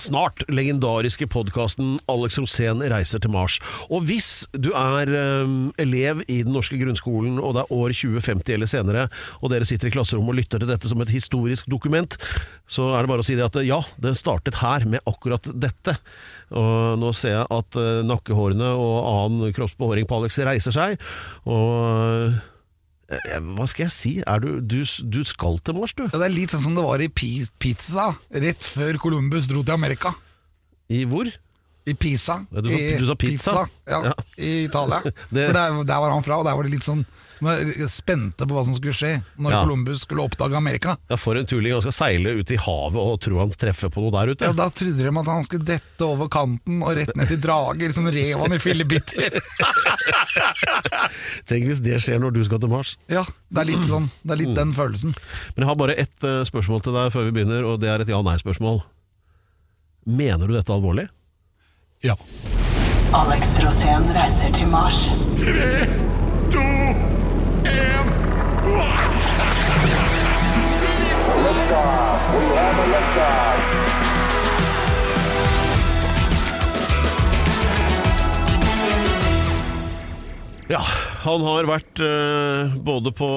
snart legendariske podkasten 'Alex Rosén reiser til Mars'. Og hvis du er um, elev i den norske grunnskolen, og det er år 2050 eller senere, og dere sitter i klasserommet og lytter til dette som et historisk dokument, så er det bare å si det at ja, den startet her med akkurat dette. Og nå ser jeg at eh, nakkehårene og annen kroppsbehåring på Alex reiser seg, og eh, hva skal jeg si? Er du, du, du skal til Mars, du? Ja, det er litt sånn som det var i Pi- Pizza rett før Columbus dro til Amerika. I hvor? I Pisa. Ja, du sa- I du sa pizza? ja, Ja. I Italia. Det- For der, der var han fra, og der var det litt sånn spente på hva som skulle skje når Ja. Columbus skulle oppdage Amerika. Ja, For en tulling. Han skal seile ut i havet og tro han treffer på noe der ute. Ja, Da trodde de at han skulle dette over kanten og rett ned til drager, som rev han i fillebiter. Tenk hvis det skjer når du skal til Mars. Ja, det er litt sånn. Det er litt den følelsen. Men jeg har bare ett eh, spørsmål til deg før vi begynner, og det er et ja-nei-spørsmål. Mener du dette alvorlig? Ja. Alex Rosén reiser til Mars. Ja, han har vært eh, både på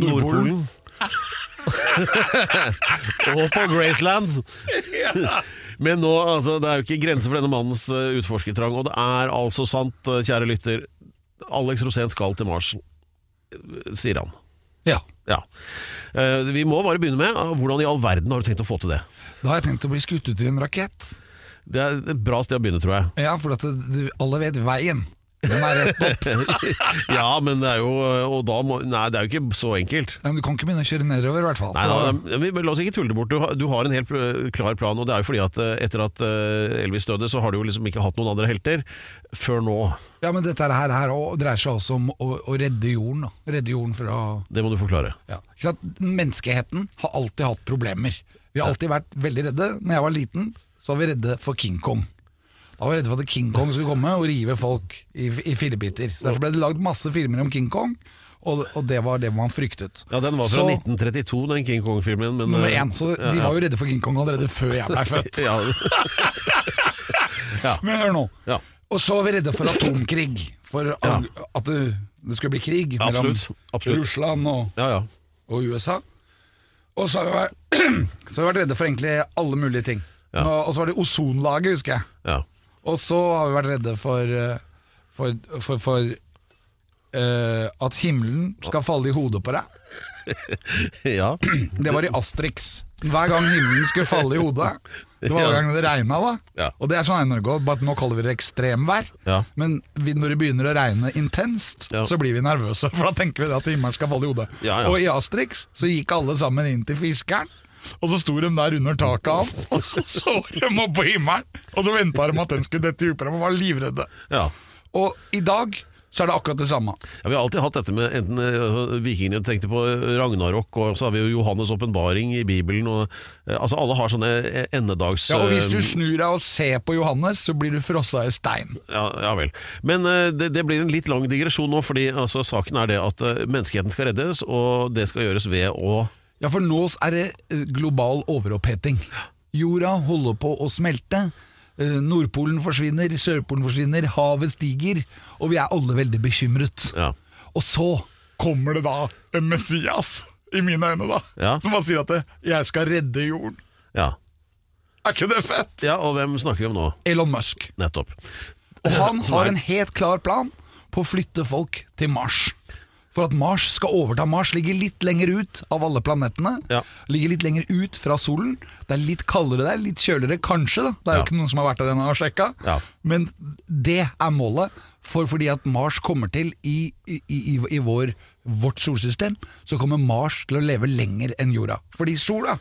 Nordpolen og på Graceland. Men nå, altså, det er jo ikke grenser for denne mannens eh, utforskertrang, og det er altså sant, eh, kjære lytter, Alex Rosén skal til Mars, sier han. ja. Ja. Eh, vi må bare begynne med eh, hvordan i all verden har du tenkt å få til det? Da har jeg tenkt å bli skutt ut i en rakett. Det er et bra sted å begynne, tror jeg. Ja, for at det, alle vet veien. Den er rett opp. ja, men det er jo Og da må Nei, det er jo ikke så enkelt. Men du kan ikke begynne å kjøre nedover, i hvert fall. Nei, da, men la oss ikke tulle det bort. Du har, du har en helt øh, klar plan, og det er jo fordi at øh, etter at øh, Elvis døde, så har du jo liksom ikke hatt noen andre helter før nå. Ja, men dette her, her dreier seg også om å, å redde jorden. Da. Redde jorden fra Det må du forklare. ja. ikke sant? Menneskeheten har alltid hatt problemer. Vi har alltid vært veldig redde. Når jeg var liten, så var vi redde for King Kong. Da var vi redde for at King Kong skulle komme og rive folk i, i fillebiter. Så Derfor ble det lagd masse filmer om King Kong, og, og det var det man fryktet. Ja, Den var fra Så- 1932, den King Kong-filmen. men, Nummer én. Så ja, de ja. var jo redde for King Kong allerede før jeg ble født. ja, Men hør nå. ja, Og så var vi redde for atomkrig. For Ja. at det, det skulle bli krig mellom Absolutt, absolutt. Russland og, ja, ja. og USA. Og så har, vi vært, så redde for egentlig alle mulige ting. Ja. Og, og så var det ozonlaget, husker jeg. Og så har vi vært redde for, eh, for, for, for uh, at himmelen skal falle i hodet på deg. ja. Det var i Asterix. Hver gang himmelen skulle falle i hodet. Det var hver gang det regna, da. Ja. Og det er sånn i Norge òg, nå kaller vi det ekstremvær. Ja. Men når det begynner å regne intenst, Ja. så blir vi nervøse. For da tenker vi at himmelen skal falle i hodet. Og i Asterix så gikk alle sammen inn til fiskeren. Og så sto de der under taket hans, og så så de opp på himmelen. Og så venta de at den skulle dette dem, og var livredde. ja. Og i dag så er det akkurat det samme. Ja, Vi har alltid hatt dette med enten øh, vikingene tenkte på Ragnarok, og så har vi jo Johannes' åpenbaring i Bibelen. Og, øh, altså Alle har sånne endedags... Ja, og Hvis du snur deg og ser på Johannes, så blir du frossa i stein. Ja, ja vel. Men det, det blir en litt lang digresjon nå, fordi altså, saken er det at menneskeheten skal reddes, og det skal gjøres ved å Ja, for nå er det eh, global overoppheting. Jorda holder på å smelte. eh, Nordpolen forsvinner, Sørpolen forsvinner, havet stiger, og vi er alle veldig bekymret. Ja. Og så kommer det da en Messias, i mine øyne, da. Ja. Som bare sier at det, 'jeg skal redde jorden'. ja. Er ikke det fett? Ja, og hvem snakker vi om nå? Elon Musk. Nettopp. Og han har en helt klar plan på å flytte folk til Mars. For at Mars skal overta. Mars ligger litt lenger ut av alle planetene. Ja. Ligger litt lenger ut fra solen. Det er litt kaldere der, litt kjøligere kanskje. da Det er Ja. jo ikke noen som har vært der ennå og sjekka. Ja. Men det er målet. For fordi at Mars kommer til i, i, i, i vår, vårt solsystem, så kommer Mars til å leve lenger enn jorda. Fordi sola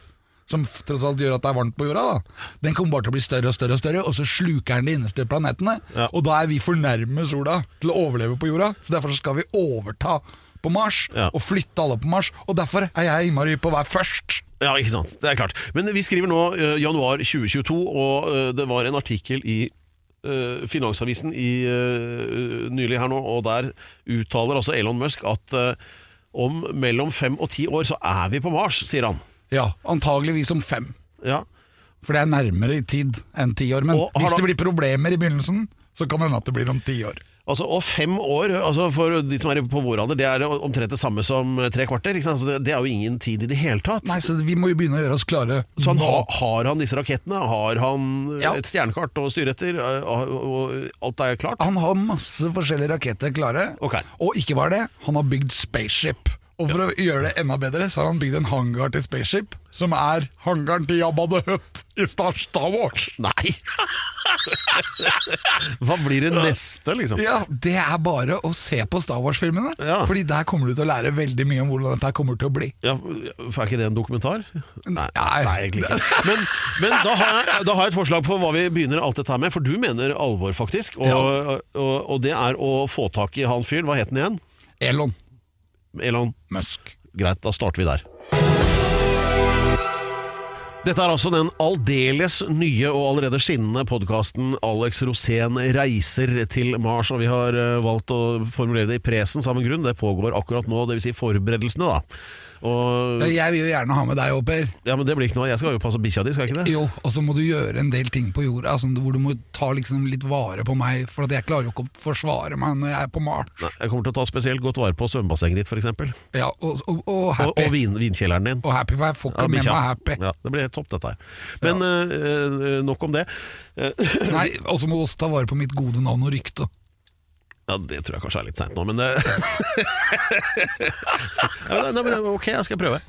som tross alt gjør at det er varmt på jorda, da, den kommer bare til å bli større og større, og større, og så sluker den de innerste planetene. Ja. Og da er vi for nærme sola til å overleve på jorda, så derfor skal vi overta på Mars Ja. og flytte alle på Mars. Og derfor er jeg innmari på å være først. Ja, ikke sant. Det er klart. Men vi skriver nå uh, januar 2022, og uh, det var en artikkel i uh, Finansavisen i, nylig her nå, og der uttaler altså Elon Musk at om mellom fem og ti år så er vi på Mars, sier han. Ja, antageligvis om fem. Ja, For det er nærmere i tid enn ti år. Men Og hvis det blir problemer i begynnelsen, så kan det hende at det blir om ti år. altså Og fem år, altså for de som er på vår alder, det er omtrent det samme som tre kvarter. Det, det er jo ingen tid i det hele tatt. Nei, så vi må jo begynne å gjøre oss klare. Så han har han disse rakettene? Har han Ja. et stjernekart å styre etter? eh, Og, og alt er klart? Han har masse forskjellige raketter klare. Okay. Og ikke bare det, han har bygd spaceship. Og for å gjøre det enda bedre, så har han bygd en hangar til spaceship, som er hangaren til Jabba the Hutt i Star, Wars. Nei! Hva blir det neste, liksom? Ja, Det er bare å se på Star Wars-filmene. Ja. Fordi der kommer du til å lære veldig mye om hvordan dette kommer til å bli. Ja, for er ikke det en dokumentar? Nei, Nei. egentlig ikke. Men, men da, har jeg, da har jeg et forslag på hva vi begynner alt dette her med, for du mener alvor, faktisk. Og, Ja. og, og det er å få tak i han fyren. Hva het han igjen? Elon Elon. Musk. Greit, da starter vi der. Dette er altså den aldeles nye og allerede skinnende podkasten Alex Rosén reiser til Mars. Og vi har eh, valgt å formulere det i presen samme grunn. Det pågår akkurat nå, dvs. Si forberedelsene, da. Og, Jeg vil jo gjerne ha med deg òg, Per. ja, men det blir ikke noe. Jeg skal jo passe bikkja di, skal jeg ikke det? Jo, og så må du gjøre en del ting på jorda altså, hvor du må ta liksom litt vare på meg, for at jeg klarer jo ikke å forsvare meg når jeg er på Mars. Nei, jeg kommer til å ta spesielt godt vare på svømmebassenget ditt, f.eks. Ja, og, og, og og og vin, vinkjelleren din. Og happy, for jeg får ikke Ja, med meg happy. Ja, det blir topp, dette her. Men eh, øh, nok om det. Nei, Og så må du også ta vare på mitt gode navn og rykte. Ja, Det tror jeg kanskje er litt seint nå, men det ja, nei, men Ok, jeg skal prøve.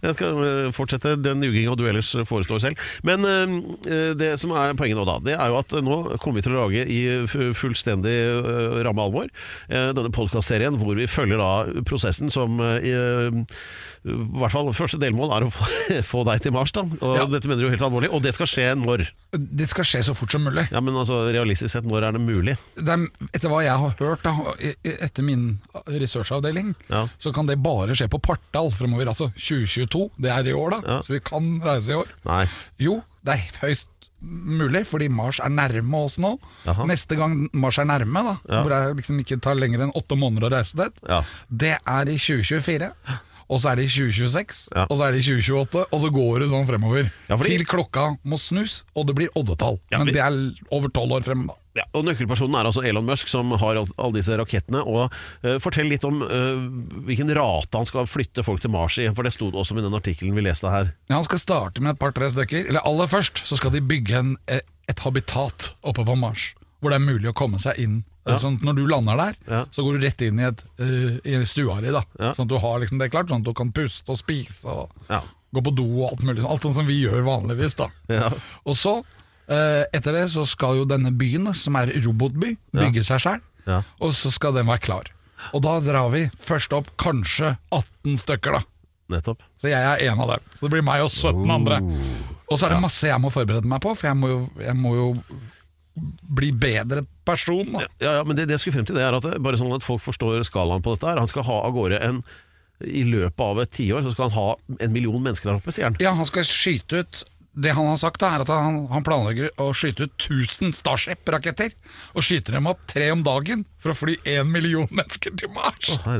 Jeg skal eh, fortsette den juginga du ellers forestår selv. Men eh, det som er poenget nå, da, det er jo at nå kommer vi til å lage i fullstendig eh, ramme alvor eh, denne podkastserien hvor vi følger da prosessen som eh, i hvert fall første delmål er å få, få deg til Mars. da Og Ja. Dette mener du helt alvorlig, og det skal skje når? Det skal skje så fort som mulig. Ja, men altså Realistisk sett, når er det mulig? Det er, etter hva jeg har hørt da, i- i- etter min researchavdeling, Ja. så kan det bare skje på partall fremover. Altså 2022, det er i år, da. Ja. Så vi kan reise i år. Nei. Jo, det er høyst mulig, fordi Mars er nærme oss nå. Aha. Neste gang Mars er nærme, da, hvor det liksom ikke tar lenger enn åtte måneder å reise dit, Ja. det er i 2024. Og så er det i 2026, Ja. og så er det i 2028, og så går det sånn fremover. Ja, fordi- Til klokka må snus, og det blir oddetall. Ja, Men vi- det er over tolv år frem, da. Ja, og Nøkkelpersonen er altså Elon Musk, som har all- alle disse rakettene. Og eh, Fortell litt om eh, hvilken rate han skal flytte folk til Mars i. For det sto det også i den artikkelen vi leste her. Ja, han skal starte med et par-tre stykker. Eller aller først så skal de bygge en, eh, et habitat oppe på Mars. Hvor det er mulig å komme seg inn. Ja. Sånn at Når du lander der, Ja. så går du rett inn i, et, uh, i stua di. da Ja. Sånn at du har liksom det klart, sånn at du kan puste og spise og gå på do og alt mulig. sånn. Alt sånn som vi gjør vanligvis. da Ja. Og så, uh, etter det, så skal jo denne byen, som er robotby, bygge seg sjøl. Ja. Og så skal den være klar. Og da drar vi først opp kanskje 18 stykker, da. Nettopp. Så jeg er en av dem. Så det blir meg og 17 andre. Og så er det masse jeg må forberede meg på, for jeg må jo, jeg må jo bli bedre person. Da. Ja, ja, men det, det jeg skulle frem til, det er at det, bare sånn at folk forstår skalaen på dette her. Han skal ha av gårde en I løpet av et tiår så skal han ha en million mennesker der oppe, sier han. Ja, han skal skyte ut Det han har sagt, er at han, han planlegger å skyte ut 1000 Starship-raketter. Og skyter dem opp tre om dagen for å fly én million mennesker til Mars. Å.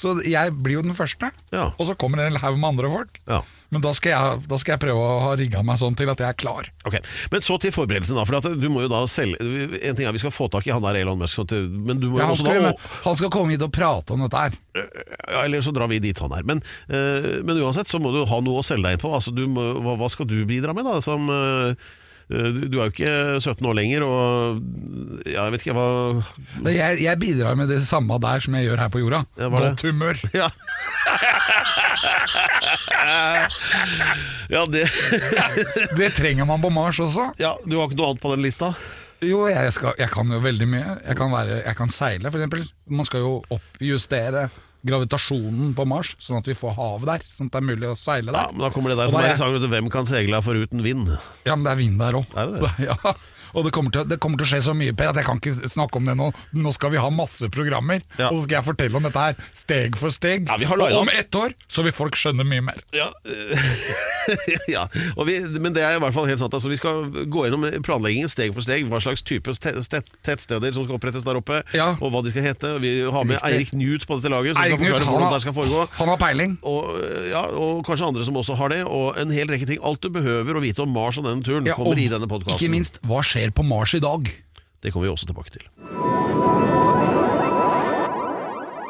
Så jeg blir jo den første. Ja. Og så kommer det en haug med andre folk. Ja. Men da skal, jeg, da skal jeg prøve å ha rigga meg sånn til at jeg er klar. Ok, Men så til forberedelsen, da. For du må jo da selge En ting er vi skal få tak i han der Elon Musk, men du må Ja, han, skal, da jo- han skal komme hit og prate om dette her. Ja, eller så drar vi dit han er. Men, eh, men uansett så må du ha noe å selge deg inn på. Altså, du må, hva, skal du bidra med, da? Som, eh, eh, du, du er jo ikke 17 år lenger, og ja, jeg vet ikke hva Jeg, jeg bidrar med det samme der som jeg gjør her på jorda. Ja? Godt humør. Ja, ja det Det trenger man på Mars også. Ja, Du har ikke noe annet på den lista? Jo, jeg, skal, jeg kan jo veldig mye. Jeg kan, være, jeg kan seile, f.eks. Man skal jo oppjustere gravitasjonen på Mars, sånn at vi får hav der. Sånn at det er mulig å seile der. Ja, men Da kommer det der Og som er i sangen, Hvem kan seile foruten vind? Ja, men det er vind der òg. Ja. Og det kommer, til, det kommer til å skje så mye, Per, at jeg kan ikke snakke om det nå. Nå skal vi ha masse programmer, Ja. og så skal jeg fortelle om dette her steg for steg. Ja, vi har og om ett år så vil folk skjønne mye mer. Ja, ja. Og vi, men det er i hvert fall helt sant. Altså, vi skal gå gjennom planleggingen steg for steg. Hva slags type te- te- tettsteder som skal opprettes der oppe, Ja. og hva de skal hete. Vi har med. Eirik Knut på dette laget, som Eirik skal forklare hvordan det skal foregå. han har peiling. Og, ja, og kanskje andre som også har det, og en hel rekke ting. Alt du behøver å vite om Mars og denne turen, Ja, kommer og i denne podkasten. Ikke minst, hva skjer på Mars i dag? Det kommer vi også tilbake til.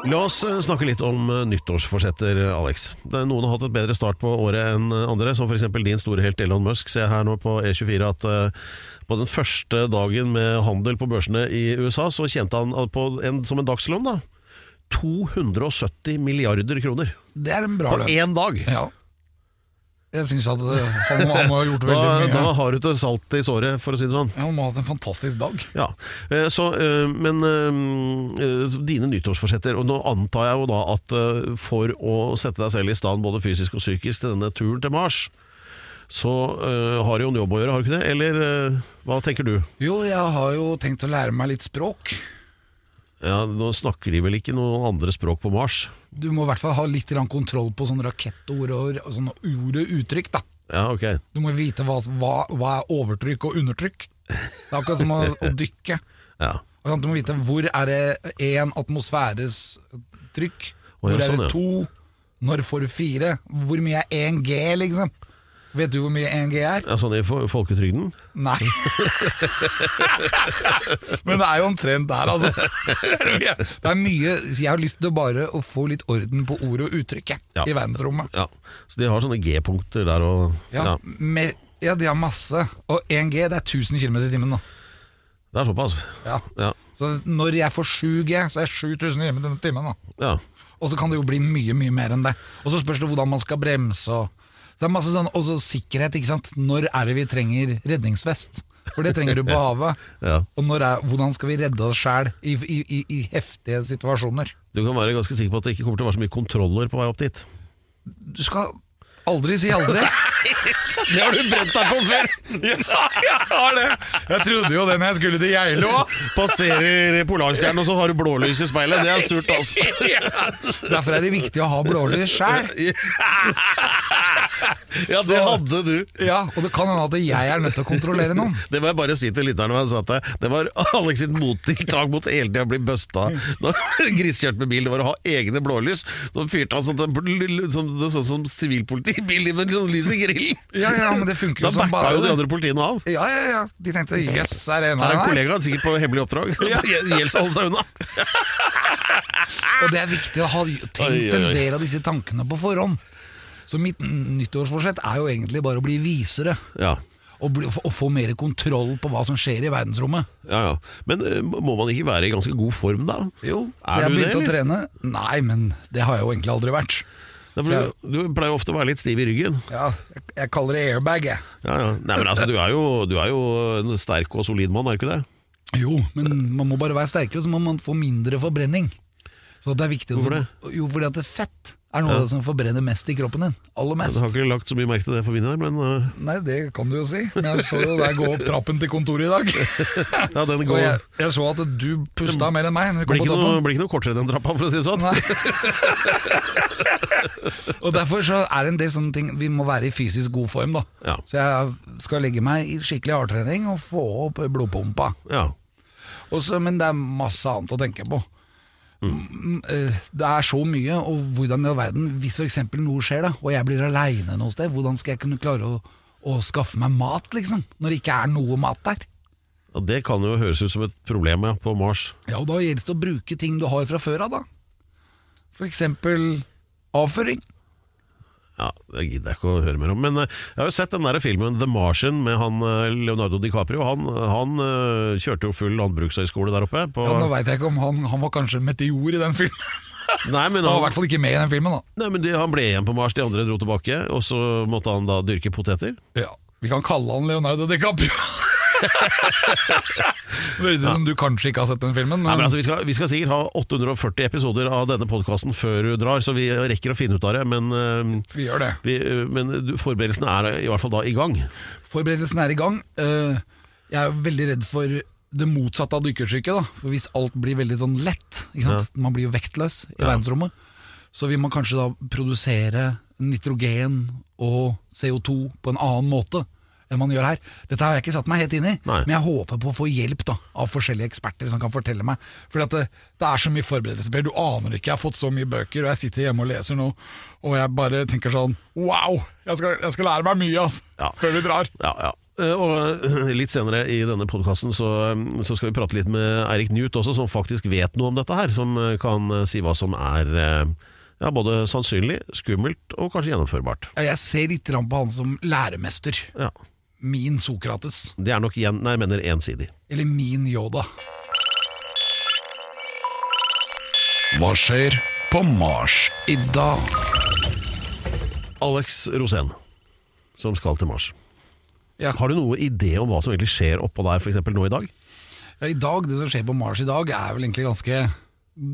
La oss eh, snakke litt om eh, nyttårsforsetter, Alex. Noen har hatt et bedre start på året enn andre, som f.eks. din store helt Elon Musk. Ser her nå på E24 at eh, på den første dagen med handel på børsene i USA, så tjente han eh, på en, som en dagslønn da 270 milliarder kroner. Det er en bra På lønn. én dag! Ja. Jeg syns at eh, han, må- han må ha gjort Da, veldig da mye. har du til salt i såret, for å si det sånn. Ja, Han må ha hatt en fantastisk dag. Ja, eh, så, eh, Men dine nyttårsforsetter Og nå antar jeg jo da at for å sette deg selv i stand både fysisk og psykisk til denne turen til Mars, så har du jo en jobb å gjøre, har du ikke det? Eller hva tenker du? Jo, jeg har jo tenkt å lære meg litt språk. Ja, Nå snakker de vel ikke noen andre språk på Mars? Du må i hvert fall ha litt kontroll på sånne rakettord og, sånne ord og uttrykk. da Ja, ok. Du må vite hva, hva, hva er overtrykk og undertrykk. Det er akkurat som å, å dykke. Ja. Altså, Du må vite hvor er det én atmosfæres trykk, hvor er sånn, det to, når får du fire, hvor mye er 1 G, liksom? Vet du hvor mye 1 G er? ja sånn i fo- folketrygden? Nei. Men det er jo omtrent der, altså. Det er mye Jeg har lyst til bare å få litt orden på ordet og uttrykket Ja. i verdensrommet. Ja. Så de har sånne G-punkter der og Ja, ja. med, ja, de har masse. Og 1 G, det er 1000 km i timen, da. Det er såpass. Ja. Ja. Så når jeg får 7 G, så er jeg 7000 km i timen, da. ja. Og så kan det jo bli mye, mye mer enn det. Og så spørs det hvordan man skal bremse og Det er masse sånn Også sikkerhet, ikke sant. Når er det vi trenger redningsvest? For det trenger du på havet. Ja. Og er, hvordan skal vi redde oss sjæl i, i, i, i heftige situasjoner? Du kan være ganske sikker på at det ikke kommer til å være så mye kontroller på vei opp dit. Du skal aldri si aldri. Det har du brent deg på før! ja, jeg har det! Jeg trodde jo det når jeg skulle til Geilo. Passerer Polarstjernen, og så har du blålys i speilet. Det er surt, altså. Derfor er det viktig å ha blålys sjæl. Ja, det hadde du. Ja, og det kan hende at jeg er nødt til å kontrollere noen. Det må jeg bare si til lytterne. Det var Alex sitt mottiltak mot hele tida å bli busta. Når griskjørt med bil, det var å ha egne blålys. Så fyrte han sånn det det så ut som sivilpolitibil med sånn lys i grillen. Ja, ja, men det funker Da jo som backa bare jo de det. andre politiene av. Ja, ja, ja. De tenkte jøss, er det en Her er av en dem her? kollega, sikkert på hemmelig oppdrag. Gjelds å holde seg unna. Og det er viktig å ha tenkt Oi, oi, oi. en del av disse tankene på forhånd. Så mitt nyttårsforsett er jo egentlig bare å bli visere. Ja. Og, bli, og få mer kontroll på hva som skjer i verdensrommet. Ja, ja. Men eh, må man ikke være i ganske god form da? Jo, Er jeg du det, begynte å eller? trene. Nei, men det har jeg jo egentlig aldri vært. For du, du pleier ofte å være litt stiv i ryggen. Ja, jeg, jeg kaller det airbag, jeg. Ja, ja. Nei, men altså, du er, jo, du er jo en sterk og solid mann, er du ikke det? Jo, men man må bare være sterkere, så må man få mindre forbrenning. Så det er viktig Hvorfor det? Jo, fordi at det fett er noe av det som forbrenner mest i kroppen din. Aller Jeg har ikke lagt så mye merke til det for min del, men uh... Nei, det kan du jo si. Men jeg så jo deg gå opp trappen til kontoret i dag. ja, den Og går jeg, jeg så at du pusta mer enn meg når blir ikke, noe, blir ikke noe kortere den trappa, for å si det sånn. Og Derfor så er det en del sånne ting Vi må være i fysisk god form. da Ja. Så jeg skal legge meg i skikkelig hardtrening og få opp blodpumpa. Ja. Også, men det er masse annet å tenke på. Mm, eh, Det er så mye, og hvordan i all verden Hvis f.eks. noe skjer, da og jeg blir aleine noe sted, hvordan skal jeg kunne klare å, å skaffe meg mat, liksom? Når det ikke er noe mat der. Ja, det kan jo høres ut som et problem ja, på Mars. Ja, og Da gjelder det å bruke ting du har fra før av, da. Eksempel avføring. Ja, Det gidder jeg ikke å høre mer om. Men eh, jeg har jo sett den der filmen The Martian med han eh, Leonardo DiCaprio. Han, han eh, kjørte jo full landbrukshøyskole der oppe. På, Ja, nå veit jeg ikke om han, han var kanskje meteor i den filmen. nei, men Han var i hvert fall ikke med i den filmen, da. nei, men de, han ble igjen på Mars, de andre dro tilbake. Og så måtte han da dyrke poteter. Ja, Vi kan kalle han Leonardo DiCaprio. Det høres ut som du kanskje ikke har sett den filmen. Nei, Men, men altså, vi, skal, vi skal sikkert ha 840 episoder av denne podkasten før du drar, så vi rekker å finne ut av det. Men, uh, vi gjør det. vi, uh, men forberedelsene er i hvert fall da i gang. Forberedelsen er i gang. Uh, Jeg er veldig redd for det motsatte av dykkersyke. da For Hvis alt blir veldig sånn lett sant? Man blir jo vektløs i Ja. verdensrommet. Så vil man kanskje da produsere nitrogen og CO2 på en annen måte enn man gjør her. Dette har jeg ikke satt meg helt inn i, Nei. men jeg håper på å få hjelp da av forskjellige eksperter som kan fortelle meg. At det, det er så mye forberedelser. Per. Du aner ikke. Jeg har fått så mye bøker, og jeg sitter hjemme og leser nå, og jeg bare tenker sånn Wow! Jeg skal, jeg skal lære meg mye altså, Ja. før vi drar. Ja, ja. Eh, Og eh, litt senere i denne podkasten så, så skal vi prate litt med Eirik Newt også, som faktisk vet noe om dette her. Som eh, kan eh, si hva som er eh, ja, både sannsynlig, skummelt og kanskje gjennomførbart. Ja, jeg ser litt på han som læremester. Ja. Min Sokrates. Det er nok igjen, nei, jeg mener ensidig. Eller min Yoda. Hva skjer på Mars i dag? Alex Rosén, som skal til Mars. Ja. Har du noe idé om hva som egentlig skjer oppå der, f.eks. nå i dag? Ja, I dag, Det som skjer på Mars i dag, er vel egentlig ganske,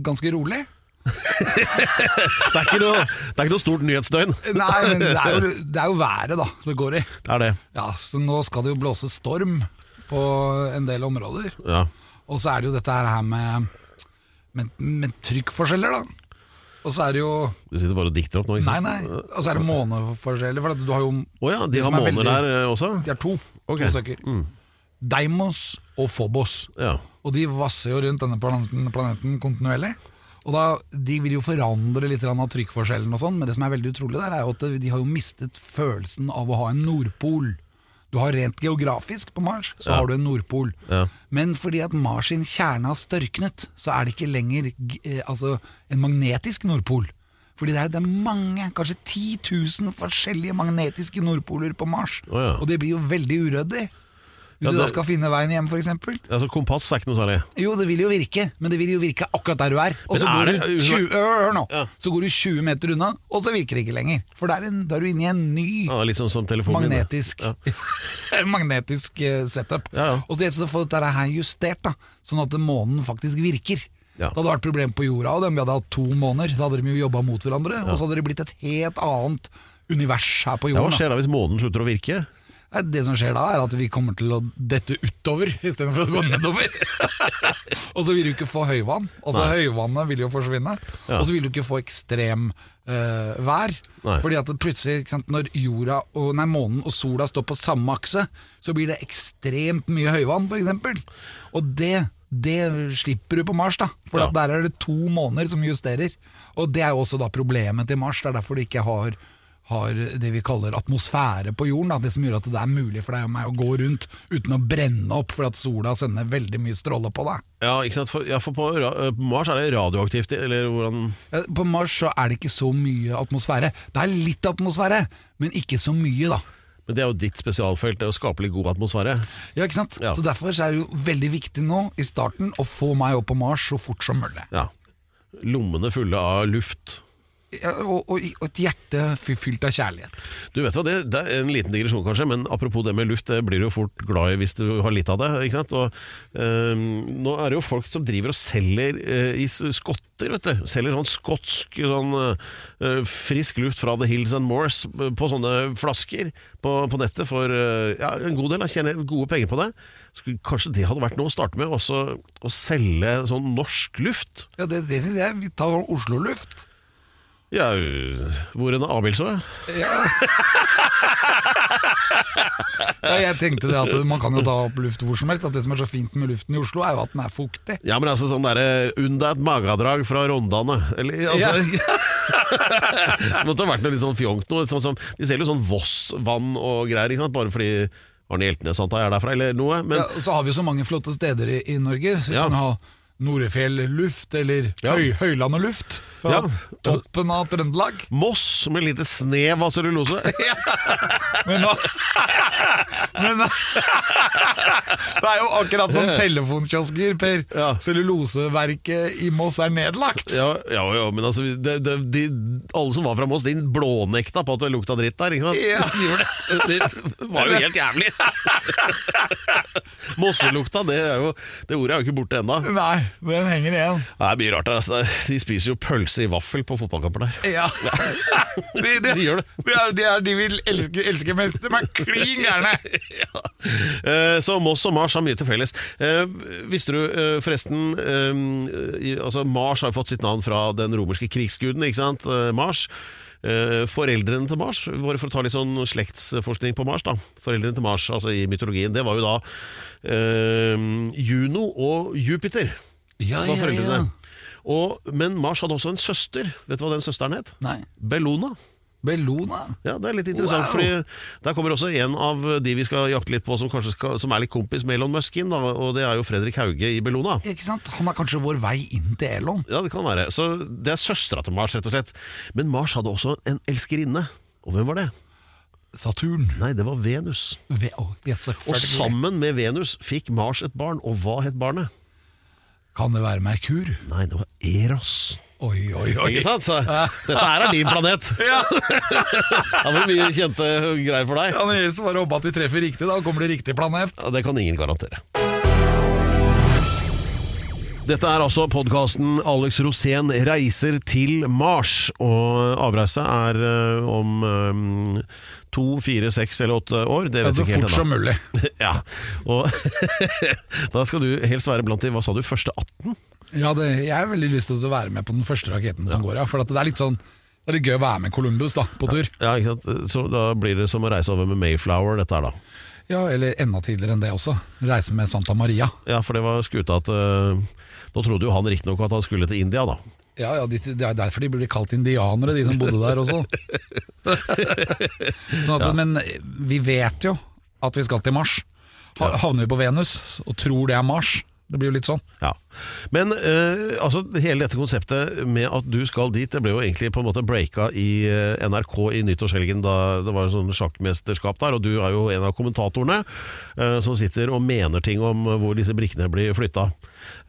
ganske rolig. Det er noe, det er ikke noe stort nyhetsdøgn. Nei, men det er, jo, det er jo været da det går i. Det er det. Ja, så Nå skal det jo blåse storm på en del områder. Ja. Og så er det jo dette her med, med, med trykkforskjeller, da. Og så er det jo Du sitter bare og dikter opp nå, Nei, nei. Og så er det måneforskjeller. For du har jo oh ja, de har er måner veldig- der eh, også? De har to. Okay. To stykker. Mm. Deimos og Phobos. Ja. Og de vasser jo rundt denne planeten, planeten kontinuerlig. Og da, De vil jo forandre litt av trykkforskjellen, og sånn, men det som er veldig utrolig, der er jo at de har jo mistet følelsen av å ha en nordpol. Du har Rent geografisk på Mars, så Ja. har du en nordpol. Ja. Men fordi at Mars sin kjerne har størknet, så er det ikke lenger eh, altså, en magnetisk nordpol. Fordi det er, det er mange, kanskje 10 000 forskjellige magnetiske nordpoler på Mars. Oh, ja. Og det blir jo veldig uryddig. Hvis Ja, du da skal finne veien hjem, f.eks. Altså, kompass er ikke noe særlig. Jo, det vil jo virke, men det vil jo virke akkurat der du er. Og så går, det- du 20, hør, hør nå. Ja. så går du 20 meter unna, og så virker det ikke lenger. For da er, du inne i en ny Ja, litt sånn som magnetisk. Magnetisk eh, setup. Og så gjelder det å få dette her justert, da sånn at månen faktisk virker. Ja. Det hadde vært problem på jorda, og de hadde hatt to måneder. Da hadde de jo jobba mot hverandre, og så hadde det blitt et helt annet univers her på Ja, hva skjer da hvis månen slutter å virke? Det som skjer da, er at vi kommer til å dette utover istedenfor å gå nedover. og så vil du ikke få høyvann. Altså. Høyvannet vil jo forsvinne. Ja. Og så vil du ikke få ekstrem uh, vær. Nei. Fordi at plutselig, sant, når jorda og, nei, månen og sola står på samme akse, så blir det ekstremt mye høyvann, f.eks. Og det, det slipper du på Mars, da. For Ja. der er det to måneder som justerer. Og det er jo også da problemet til Mars. Det er derfor du ikke har har det vi kaller atmosfære på jorden. Da. Det som gjør at det er mulig for deg og meg å gå rundt uten å brenne opp fordi at sola sender veldig mye stråle på deg. Ja, ikke sant? For, ja, for på, eh, på Mars er det radioaktivt, eller hvordan Ja, På Mars så er det ikke så mye atmosfære. Det er litt atmosfære, men ikke så mye, da. Men det er jo ditt spesialfelt, det å skape litt god atmosfære. Ja, ikke sant? Ja. Så Derfor er det jo veldig viktig nå i starten å få meg opp på Mars så fort som mulig. Ja. Lommene fulle av luft. Og, og, og et hjerte fylt av kjærlighet. Du vet hva, det, det er en liten digresjon kanskje, men apropos det med luft, det blir du jo fort glad i hvis du har litt av det. ikke sant? Og, eh, nå er det jo folk som driver og selger eh, i skotter, vet du. Selger sånn skotsk sånn eh, frisk luft fra The Hills and Moors på sånne flasker på, på nettet for eh, ja, en god del. Jeg tjener gode penger på det. Kanskje det hadde vært noe å starte med, også å selge sånn norsk luft? Ja, Det, det syns jeg. Vi tar sånn Oslo-luft. Ja, hvor en Abildså? Ja. ja, jeg tenkte det at man kan jo ta opp luft hvor som helst. At det som er så fint med luften i Oslo, er jo at den er fuktig. Ja, men altså sånn derre Unna et magadrag fra Rondane. Eller altså Det måtte ha vært noe litt sånn fjongt noe. Sånn, sånn, de selger jo sånn Voss-vann og greier, ikke sant? bare fordi Arne Hjeltnes antar jeg er derfra, eller noe. Men Ja, så har vi jo så mange flotte steder i, i Norge. Så vi Ja. kan ha Norefjell luft, eller Ja. høy, Høylandet luft, fra Ja. toppen av Trøndelag. Moss med lite snev av cellulose. Men nå Men Det er jo akkurat som telefonkiosker, Per. Ja. Celluloseverket i Moss er nedlagt. Ja, ja, ja men altså det, det, de, Alle som var fra Moss, de blånekta på at det lukta dritt der. Ikke sant? Det. Det var jo helt jævlig. Mosselukta, det, er jo, det ordet er jo ikke borte ennå. Den henger igjen. Det er mye rart. Altså. De spiser jo pølse i vaffel på fotballkamper der. Ja. De, de, De gjør det. De er, de, er, de vil elske, elske mest. De er klin gærne. ja. Eh, Så Moss og Mars har mye til felles. Eh, Visste du eh, forresten i- altså Mars har fått sitt navn fra den romerske krigsguden, ikke sant? Mars. Foreldrene til Mars, bare for å ta litt sånn slektsforskning på Mars, da. Foreldrene til Mars, altså i mytologien, det var jo da Juno og Jupiter. Ja, var foreldrene. Og, men Mars hadde også en søster. Vet du hva den søsteren het? Nei. Bellona. Bellona. Ja, Det er litt interessant, Wow. fordi der kommer også en av de vi skal jakte litt på, som skal, som er litt kompis med Elon Musk inn, da, og det er jo Fredrik Hauge i Bellona. Ikke sant? Han er kanskje vår vei inn til Elon. Ja, det kan være. Så det er søstera til Mars, rett og slett. Men Mars hadde også en elskerinne. Og hvem var det? Saturn. Nei, det var Venus. Ve oh, yes, Og sammen med Venus fikk Mars et barn, og hva het barnet? Kan det være Merkur? Nei, det var Eros. Oi, oi, oi. Ikke sant? Så dette her er din planet. Ja. Det blir mye kjente greier for deg. Ja, det gjelder bare å håpe at vi treffer riktig, da kommer det riktig planet. Ja, det kan ingen garantere. Dette er altså podkasten Alex Rosén reiser til Mars. Og avreise er eh, om eh, to, fire, seks eller åtte år. Det vet altså, så ikke helt fort som mulig. Ja, og da skal du helst være blant de Hva sa du, første 18? Ja, det, jeg har veldig lyst til å være med på den første raketten som går ja. For at det er litt sånn Det er litt gøy å være med Columbus da, på tur. Ja, ikke sant? Så da blir det som å reise over med Mayflower, dette her, da. Ja, Eller enda tidligere enn det også. Reise med Santa Maria. Ja, for det var skuta at uh, Nå trodde jo han riktignok at han skulle til India, da. Ja, ja, de, Det er derfor de blir kalt indianere, de som bodde der også. sånn at, Men vi vet jo at vi skal til Mars. Ha, havner vi på Venus og tror det er Mars, det blir jo litt sånn. Ja. Men uh, altså, hele dette konseptet med at du skal dit, det ble jo egentlig på en måte breaka i uh, NRK i nyttårshelgen da det var sånn sjakkmesterskap der, og du er jo en av kommentatorene uh, som sitter og mener ting om hvor disse brikkene blir flytta.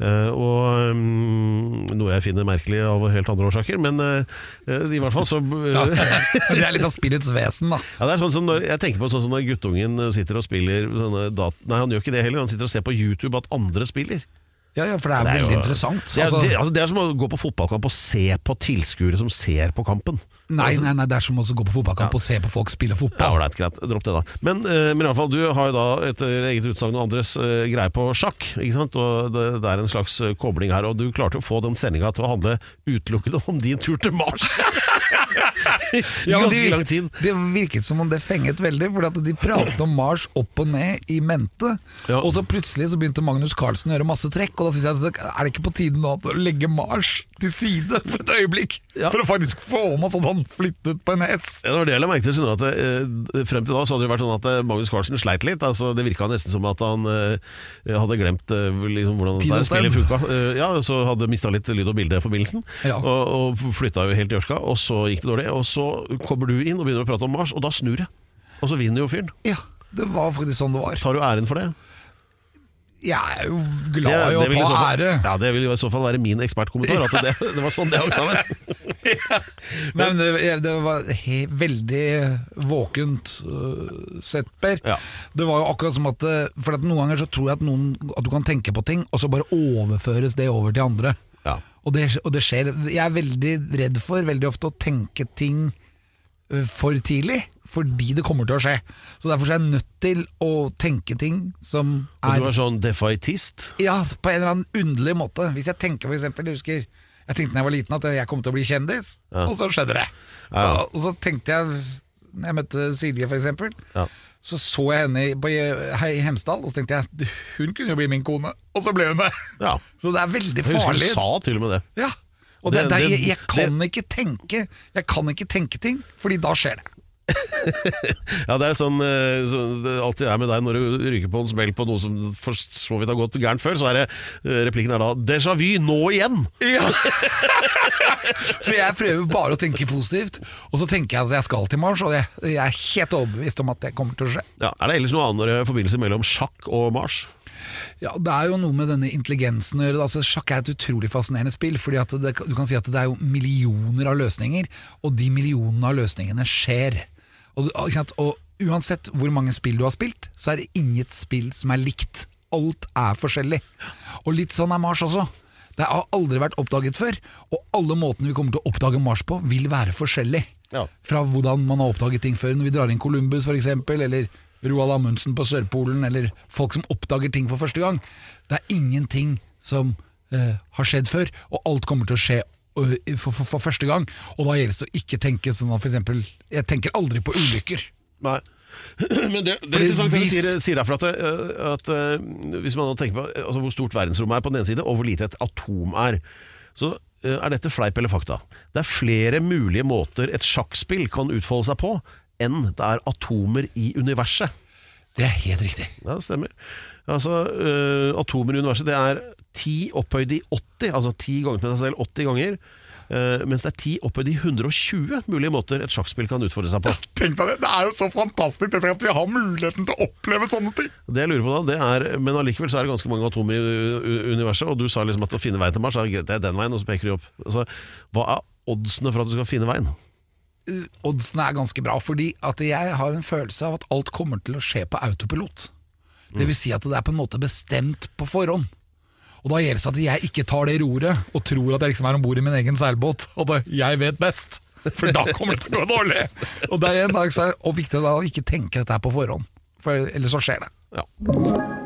Eh, og mm, Noe jeg finner merkelig av helt andre årsaker, men eh, eh, i hvert fall så Ja. det er litt av spillets vesen, da. Ja, det er sånn som når, Jeg tenker på sånn som når guttungen sitter og spiller dat Nei, han gjør ikke det heller. Han sitter og ser på YouTube at andre spiller. Ja, ja, For det er, Det er veldig jo- interessant. Det er, Altså, det, altså, det er som å gå på fotballkamp og se på tilskuere som ser på kampen. Nei, nei, nei, det er som å gå på fotballkamp og se på folk spille Ja, fotball. ålreit, greit. Dropp det, da. Men, uh, men i alle fall, du har jo da etter eget utsagn og andres uh, greie på sjakk. ikke sant? Og det, det er en slags uh, kobling her. Og du klarte å få den sendinga til å handle utelukkende om din tur til Mars. I Ja, ganske de- lang tid. Det virket som om det fenget veldig, for de pratet om Mars opp og ned i mente. Ja. Og så plutselig så begynte Magnus Carlsen å gjøre masse trekk, og da synes jeg at er det ikke på tide nå å legge Mars til side for et øyeblikk? Ja. For å faktisk få med at han flyttet på en hest. Ja, det var det jeg la merke til. skjønner At eh, frem til da så hadde det vært sånn at eh, Magnus Carlsen sleit litt. Altså, det virka nesten som at han eh, hadde glemt eh, liksom, hvordan det spillet funka. Eh, ja, så hadde mista litt lyd- og bildeforbindelsen. Ja. Og, og flytta jo helt i ørska. Og så gikk det dårlig. Og så kommer du inn og begynner å prate om Mars, og da snur jeg. Og så vinner jo fyren. Ja, det var faktisk sånn det var. Tar du æren for det? Jeg er jo glad i å ta ære. Ja, Det vil jo i så fall være min ekspertkommentar. At det, det var sånn det hang sammen. Men det, det var he, veldig våkent uh, sett, Per. Ja. Det var jo akkurat som at uh, For at noen ganger så tror jeg at, noen, at du kan tenke på ting, og så bare overføres det over til andre. Ja. Og det, og det skjer. Jeg er veldig redd for veldig ofte å tenke ting for tidlig, fordi det kommer til å skje. Så Derfor er jeg nødt til å tenke ting som Og er du er sånn defaitist. ja, på en eller annen underlig måte. Hvis jeg tenker eksempel, jeg husker Jeg tenkte da jeg var liten at jeg kom til å bli kjendis, Ja. og så skjedde det. Ja. Og, og så tenkte jeg, når jeg møtte Silje eksempel, Ja. så så jeg henne på, i Hemsedal, og så tenkte jeg hun kunne jo bli min kone, og så ble hun det. Ja. Så det er veldig farlig. du sa til og med det. Ja. Og det, Det- det, det- jeg, jeg kan ikke tenke Jeg kan ikke tenke ting, Fordi da skjer det. Ja, det er sånn eh, så det alltid er med deg når du ryker på en smell på noe som for så vidt har gått gærent før, så er det eh, replikken er da 'déjà vu, nå igjen'. Ja. så jeg prøver bare å tenke positivt, og så tenker jeg at jeg skal til Mars, og jeg, jeg er helt overbevist om at det kommer til å skje. Ja, er det ellers noen andre forbindelse mellom sjakk og Mars? Ja, Det er jo noe med denne intelligensen å gjøre. Altså, sjakk er et utrolig fascinerende spill. fordi at det, Du kan si at det er jo millioner av løsninger, og de millionene av løsningene skjer. Og, og Uansett hvor mange spill du har spilt, så er det inget spill som er likt. Alt er forskjellig. Og litt sånn er Mars også. Det har aldri vært oppdaget før, og alle måtene vi kommer til å oppdage Mars på, vil være forskjellig. Ja. Fra hvordan man har oppdaget ting før, når vi drar inn Columbus f.eks., eller Roald Amundsen på Sørpolen, eller folk som oppdager ting for første gang. Det er ingenting som uh, har skjedd før, og alt kommer til å skje for, for, for første gang. Og da gjelder det å ikke tenke sånn at for eksempel Jeg tenker aldri på ulykker. Nei. Men det, det er interessant det du hvis- sier, sier derfor at, eh, at eh, hvis man tenker på altså, hvor stort verdensrommet er på den ene side, og hvor lite et atom er, så eh, er dette fleip eller fakta. Det er flere mulige måter et sjakkspill kan utfolde seg på, enn det er atomer i universet. Det er helt riktig. Ja, det stemmer. Altså, uh, atomer i universet, det er 10 opphøyd i 80, altså 10 ganger med seg selv 80 ganger. Uh, mens det er 10 opphøyd i 120 mulige måter et sjakkspill kan utfordre seg på. Tenk deg det, det er jo så fantastisk dette at vi har muligheten til å oppleve sånne ting. Det jeg lurer på da, det er Men allikevel så er det ganske mange atomer i universet, og du sa liksom at å finne veien til Mars, det er den veien, og så peker de opp. Altså, hva er oddsene for at du skal finne veien? Oddsene er ganske bra, fordi at jeg har en følelse av at alt kommer til å skje på autopilot. Det vil si at det er på en måte bestemt på forhånd. Og da gjelder det at jeg ikke tar det roret og tror at jeg liksom er om bord i min egen seilbåt, og at jeg vet best. For da kommer det til å gå dårlig. Og det er en dag så er det viktig da å ikke tenke dette her på forhånd, for ellers så skjer det. Ja.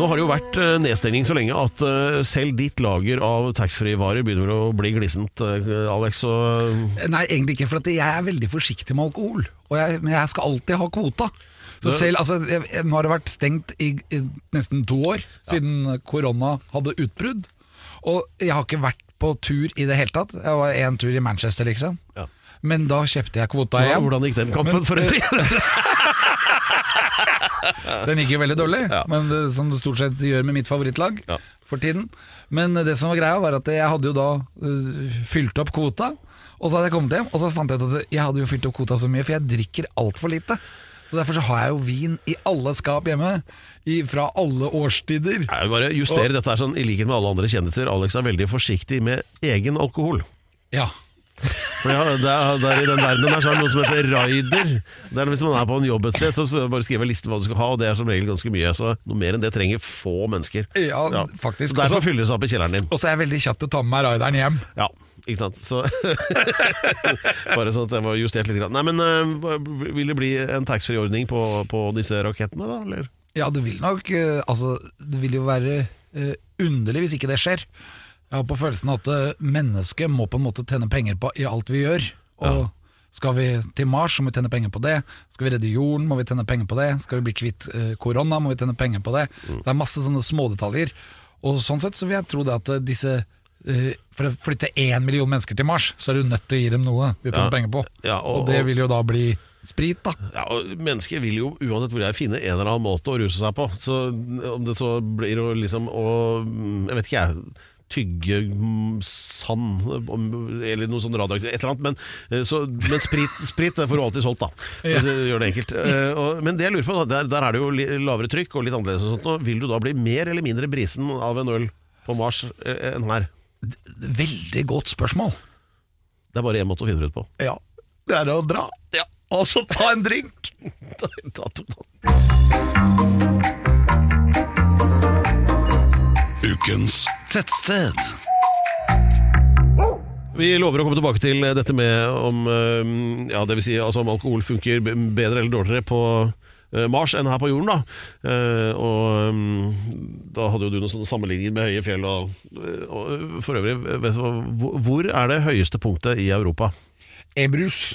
Nå har det jo vært eh, nedstengning så lenge at eh, selv ditt lager av taxfree-varer begynner å bli glissent, eh, Alex. Og Nei, egentlig ikke, for jeg er veldig forsiktig med alkohol. Og jeg, men jeg skal alltid ha kvota. Så selv, altså, jeg, nå har det vært stengt i, i nesten to år, siden korona hadde utbrudd. Og jeg har ikke vært på tur i det hele tatt. Jeg var en tur i Manchester, liksom. Ja. Men da kjøpte jeg kvota ja, igjen. hvordan gikk den kampen Men- for øvrig? Den gikk jo veldig dårlig, Ja. men det, som det stort sett gjør med mitt favorittlag Ja. for tiden. Men det som var greia, var at jeg hadde jo da uh, fylt opp kvota. Og så hadde jeg kommet hjem, og så fant jeg ut at jeg hadde jo fylt opp kvota så mye, for jeg drikker altfor lite. Så Derfor så har jeg jo vin i alle skap hjemme, i, fra alle årstider. Jeg bare justere dette her sånn, I likhet med alle andre kjendiser, Alex er veldig forsiktig med egen alkohol. Ja. For ja, det er, det er I den verdenen her så er det noe som heter raider. Det er Hvis man er på en jobb et sted, så så bare skriver jeg listen hva du skal ha, og det er som regel ganske mye. Så Noe mer enn det trenger få mennesker. Ja, faktisk. Derfor Også- fylles det opp i kjelleren din. Og så er jeg veldig kjapp til å ta med meg raideren hjem. Ja, ikke sant. Så Bare sånn at jeg var justert litt. Nei, men øh, Vil det bli en taxfree-ordning på, på disse rakettene, da? Eller? Ja, det vil nok øh, Altså, det vil jo være øh, underlig hvis ikke det skjer. Jeg har på følelsen at øh, mennesket må på en måte tjene penger på i alt vi gjør. Og skal vi til Mars, så må vi tjene penger på det. Skal vi redde jorden, må vi tjene penger på det. Skal vi bli kvitt øh, korona, må vi tjene penger på det. Så det er masse sånne smådetaljer. Og sånn sett så vil jeg tro det at øh, disse For å flytte én million mennesker til Mars, så er du nødt til å gi dem noe de tjener Ja. penger på. Ja, og- og det vil jo da bli sprit, da. Ja, og Mennesker vil jo uansett de er finne en eller annen måte å ruse seg på. Så Om det så blir å liksom å Jeg vet ikke jeg tygge mm, sand eller noe sånn radioaktivt, et eller annet. Men, eh, så, men sprit, sprit det får du alltid solgt, da. Du Gjør det enkelt. Eh, og, men det jeg lurer på, der, der er det jo lavere trykk og litt annerledes og sånt. Og Vil du da bli mer eller mindre brisen av en øl på Mars eh, enn her? Veldig godt spørsmål. Det er bare én måte å finne det ut på. Ja, det er å dra. Ja. Så ta en drink. Ta- ta- ta- ta. Ukens tettsted. Vi lover å komme tilbake til dette med om, eh, ja, det vil si, altså om alkohol funker bedre eller dårligere på eh, Mars enn her på jorden. Da Eh, Og mm, da hadde jo du noen sånne sammenligninger med høye fjell. Og, og for øvrig, hvor er det høyeste punktet i Europa? E-brus.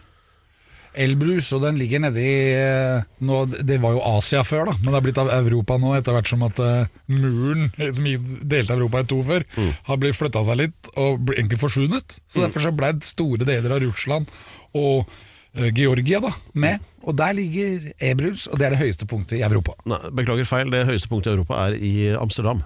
Elbrus, og den ligger nedi eh, nå, Det var jo Asia før, da, men det har blitt av Europa nå, etter hvert som at eh, muren som delte Europa i to før, har blitt flytta seg litt og ble egentlig forsvunnet. Så Derfor så ble store deler av Russland og eh, Georgia da med. Og der ligger E-brus, og det er det høyeste punktet i Europa. Nei, beklager feil, det høyeste punktet i Europa er i Amsterdam.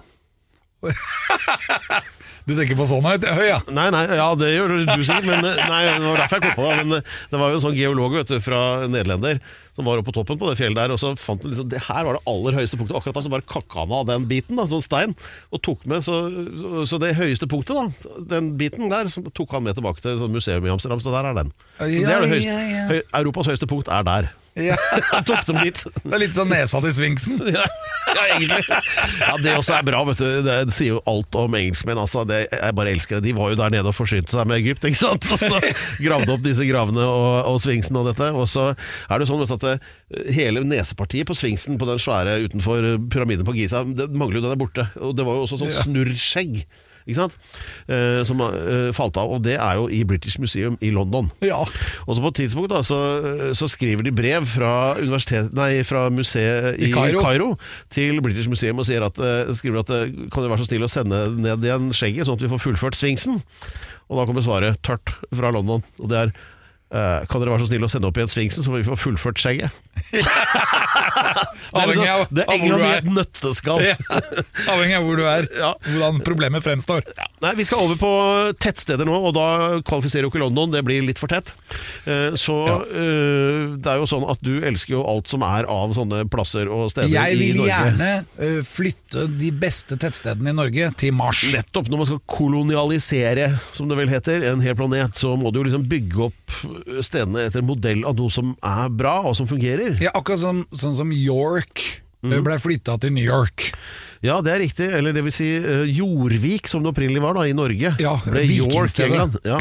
Du tenker på sånn høyt? Høy, ja. Nei, nei, ja det gjør du sikkert, men eh, nei, det var derfor jeg kom på det. Men eh, det var jo en sånn geolog vet du, fra Nederlender som var oppe på toppen på det fjellet der, og så fant han liksom Det her var det aller høyeste punktet. Akkurat da så bare kakka han av den biten, da, sånn stein, og tok med så, så, det høyeste punktet, da, den biten der, så tok han med tilbake til sånn museum i Amsterdam, så der er den. Så det er det høyeste. Høy, Europas høyeste punkt er der. Ja. Tok dem dit. Det er litt sånn nesa til sfinksen. Ja, ja, egentlig. Ja, Det også er bra. vet du Det, det sier jo alt om engelskmenn. Altså, det, jeg bare elsker det. De var jo der nede og forsynte seg med Egypt, ikke sant? Og så gravde opp disse gravene og, og sfinksen og dette. Og så er det sånn vet du, at det, hele nesepartiet på sfinksen på den svære utenfor pyramiden på Giza, det mangler jo den er borte. Og det var jo også sånn snurrskjegg. Ikke sant? Eh, som eh, falt av, og det er jo i British Museum i London. Ja. Og så på et tidspunkt da, så, så skriver de brev fra, universitet, nei, fra museet i, I Kairo. Kairo til British Museum og sier at, eh, skriver at eh, kan du være så snill å sende ned igjen skjegget, sånn at vi får fullført sfinksen? Og da kommer svaret tørt fra London, og det er eh, kan dere være så snill å sende opp igjen sfinksen, så vi får fullført skjegget? Avhengig av, det av er England i er. et nøtteskall. Ja. Avhengig av hvor du er, Ja. hvordan problemet fremstår. Nei, Vi skal over på tettsteder nå, og da kvalifiserer jo ikke London. Det blir litt for tett. Uh, Så uh, det er jo sånn at du elsker jo alt som er av sånne plasser og steder Jeg vil gjerne flytte de beste tettstedene i Norge til Mars. Nettopp. Når man skal kolonialisere, som det vel heter, en hel planet, så må du jo liksom bygge opp stedene etter en modell av noe som er bra, og som fungerer. Ja, akkurat sånn, sånn som York Mm. ble flytta til New York. Ja, det er riktig. Eller det vil si uh, Jordvik, som det opprinnelig var da, i Norge. Ja, det er York. England. Ja.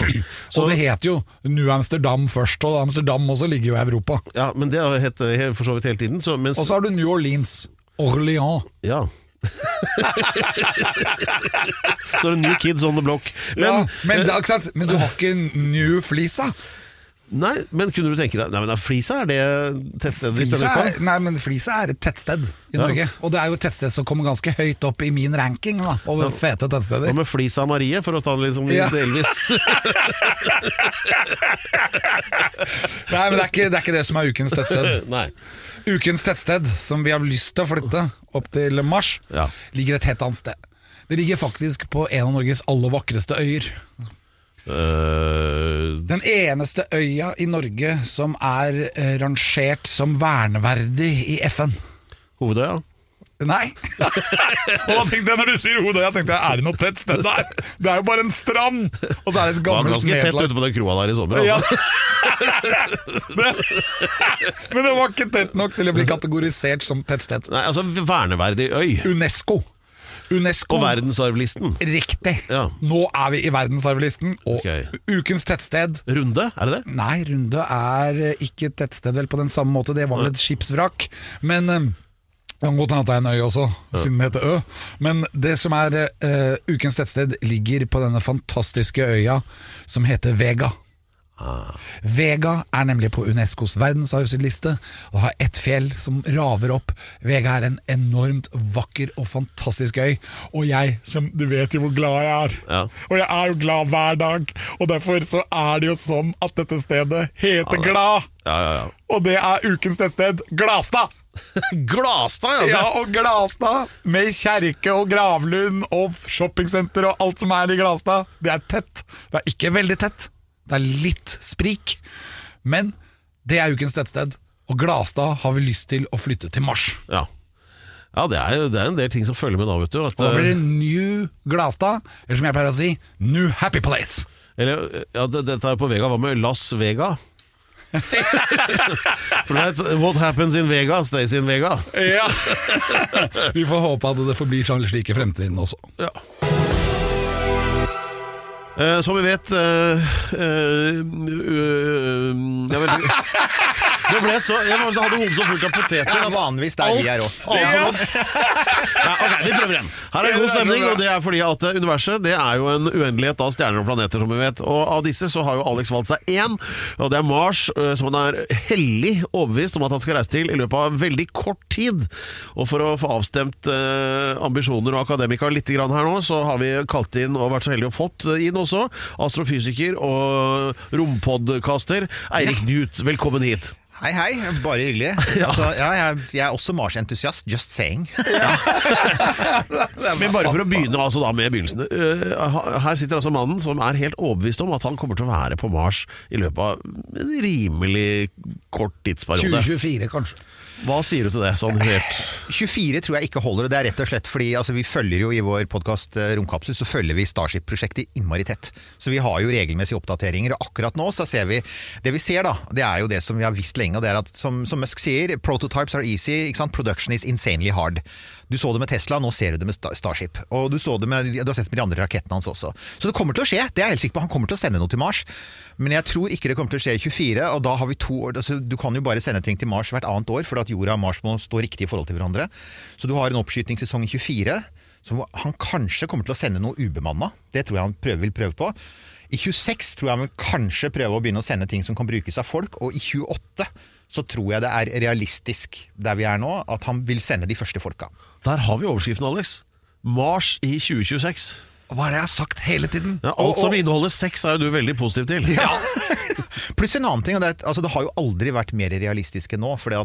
Så, og det het jo New Amsterdam først, og Amsterdam også ligger jo i Europa. ja, men det har hett eh, for så vidt hele tiden. Så, mens, Og så har du New Orleans. Orléans. Ja. så er det New Kids on the Block. Men, ja, men, eh, men du har ikke New Flisa. Nei, men kunne du tenke deg Nei, men Flisa, er det tettstedet ditt? Er, nei, men Flisa er et tettsted i Ja. Norge. Og det er jo et tettsted som kommer ganske høyt opp i min ranking da, over fete tettsteder. Hva med Flisa Marie, for å ta det liksom Ja. delvis? Nei, men det er, ikke, det er ikke det som er ukens tettsted. Nei. Ukens tettsted, som vi har lyst til å flytte opp til Mars, Ja. ligger et helt annet sted. Det ligger faktisk på en av Norges aller vakreste øyer. Øh, Den eneste øya i Norge som er uh, rangert som verneverdig i FN. Hovedøya? Nei. og da tenkte jeg Når du sier Hovedøya, tenkte jeg er det noe tett sted der? Det er jo bare en strand! Og så er det et Det var gammelt ganske tett ute på den kroa der i sommer. Ja. Altså. Men det var ikke tett nok til å bli kategorisert som tettsted. Nei, altså verneverdig øy. UNESCO. UNESCO. Og verdensarvlisten. Riktig. Ja. Nå er vi i verdensarvlisten, og okay. ukens tettsted Runde, er det det? Nei, Runde er ikke et tettsted vel på den samme måte. Det var vel et skipsvrak. Men eh, det kan godt hende det er en øy også, siden det heter Ø. Men det som er uh, ukens tettsted, ligger på denne fantastiske øya som heter Vega. Vega er nemlig på Unescos verdensarvliste og har ett fjell som raver opp. Vega er en enormt vakker og fantastisk øy, og jeg, som du vet jo hvor glad jeg er, Ja. og jeg er jo glad hver dag, og derfor så er det jo sånn at dette stedet heter Glad, Ja, ja, ja. og det er ukens tettsted Gladstad! Glastad, ja. Ja, og Glastad, med kjerke og gravlund og shoppingsenter og alt som er i Glastad. Det er tett. Det er ikke veldig tett. Det er litt sprik. Men det er ukens tettsted. Og Glastad har vi lyst til å flytte til Mars. Ja, ja det, er, jo- det er en del ting som følger med da, vet du. At, Og da blir det eh, New Glastad, eller som jeg pleier å si, New Happy Place. eller, ja, det, dette er på Vega. Hva med Las Vega? For du vet, what happens in Vega, stays in Vega. Ja. vi får håpe at det forblir sånn slik i fremtiden også. Ja. Eh, som vi vet uh, uh, jeg vet. Det ble så Jeg hadde hodet så fullt av poteter. Er at vanligvis der vi er òg. Ja, ok, vi prøver igjen. Her er god stemning, og det er fordi at universet det er jo en uendelighet av stjerner og planeter, som vi vet. Og av disse så har jo Alex valgt seg én, og det er Mars, som han er hellig overbevist om at han skal reise til i løpet av veldig kort tid. Og for å få avstemt ambisjoner og akademika litt her nå, så har vi kalt inn og vært så heldige å fått inn også astrofysiker og rompodkaster Eirik Knut. Velkommen hit. Hei, hei. Bare hyggelig. Altså, ja, jeg, jeg er også Mars-entusiast. Just saying. Men bare for å begynne altså da med begynnelsen. eh, Her sitter altså mannen som er helt overbevist om at han kommer til å være på Mars i løpet av en rimelig kort tidsperiode. 2024, kanskje. Hva sier du til det? Sånn helt 24 tror jeg ikke holder, og det er rett og slett fordi altså, vi følger jo i vår podkast Romkapsel, så følger vi Starship-prosjektet innmari tett. Så vi har jo regelmessige oppdateringer, og akkurat nå så ser vi Det vi ser, da, det er jo det som vi har visst lenge, og det er at som, som Musk sier, prototypes are easy, production is insanely hard. Du så det med Tesla, nå ser du det med Starship. Og du, med, du har sett det med de andre rakettene hans også. Så det kommer til å skje, det er jeg helt sikker på. Han kommer til å sende noe til Mars. Men jeg tror ikke det kommer til å skje i 24, og da har vi to år altså, Du kan jo bare sende ting til Mars hvert annet år, for at jorda og Mars må stå riktig i forhold til hverandre. Så du har en oppskytingssesong i 24, Så han kanskje kommer til å sende noe ubemanna. Det tror jeg han prøver, vil prøve på. I 26 tror jeg han vil kanskje prøve å begynne å sende ting som kan brukes av folk, og i 28 så tror jeg det er realistisk der vi er nå, at han vil sende de første folka. Der har vi overskriften, Alex. Mars i 2026. Hva er det jeg har sagt hele tiden? Ja, alt som inneholder sex er jo du veldig positiv til. Pluss en annen ting, og det, er altså, det har jo aldri vært mer realistisk enn nå. For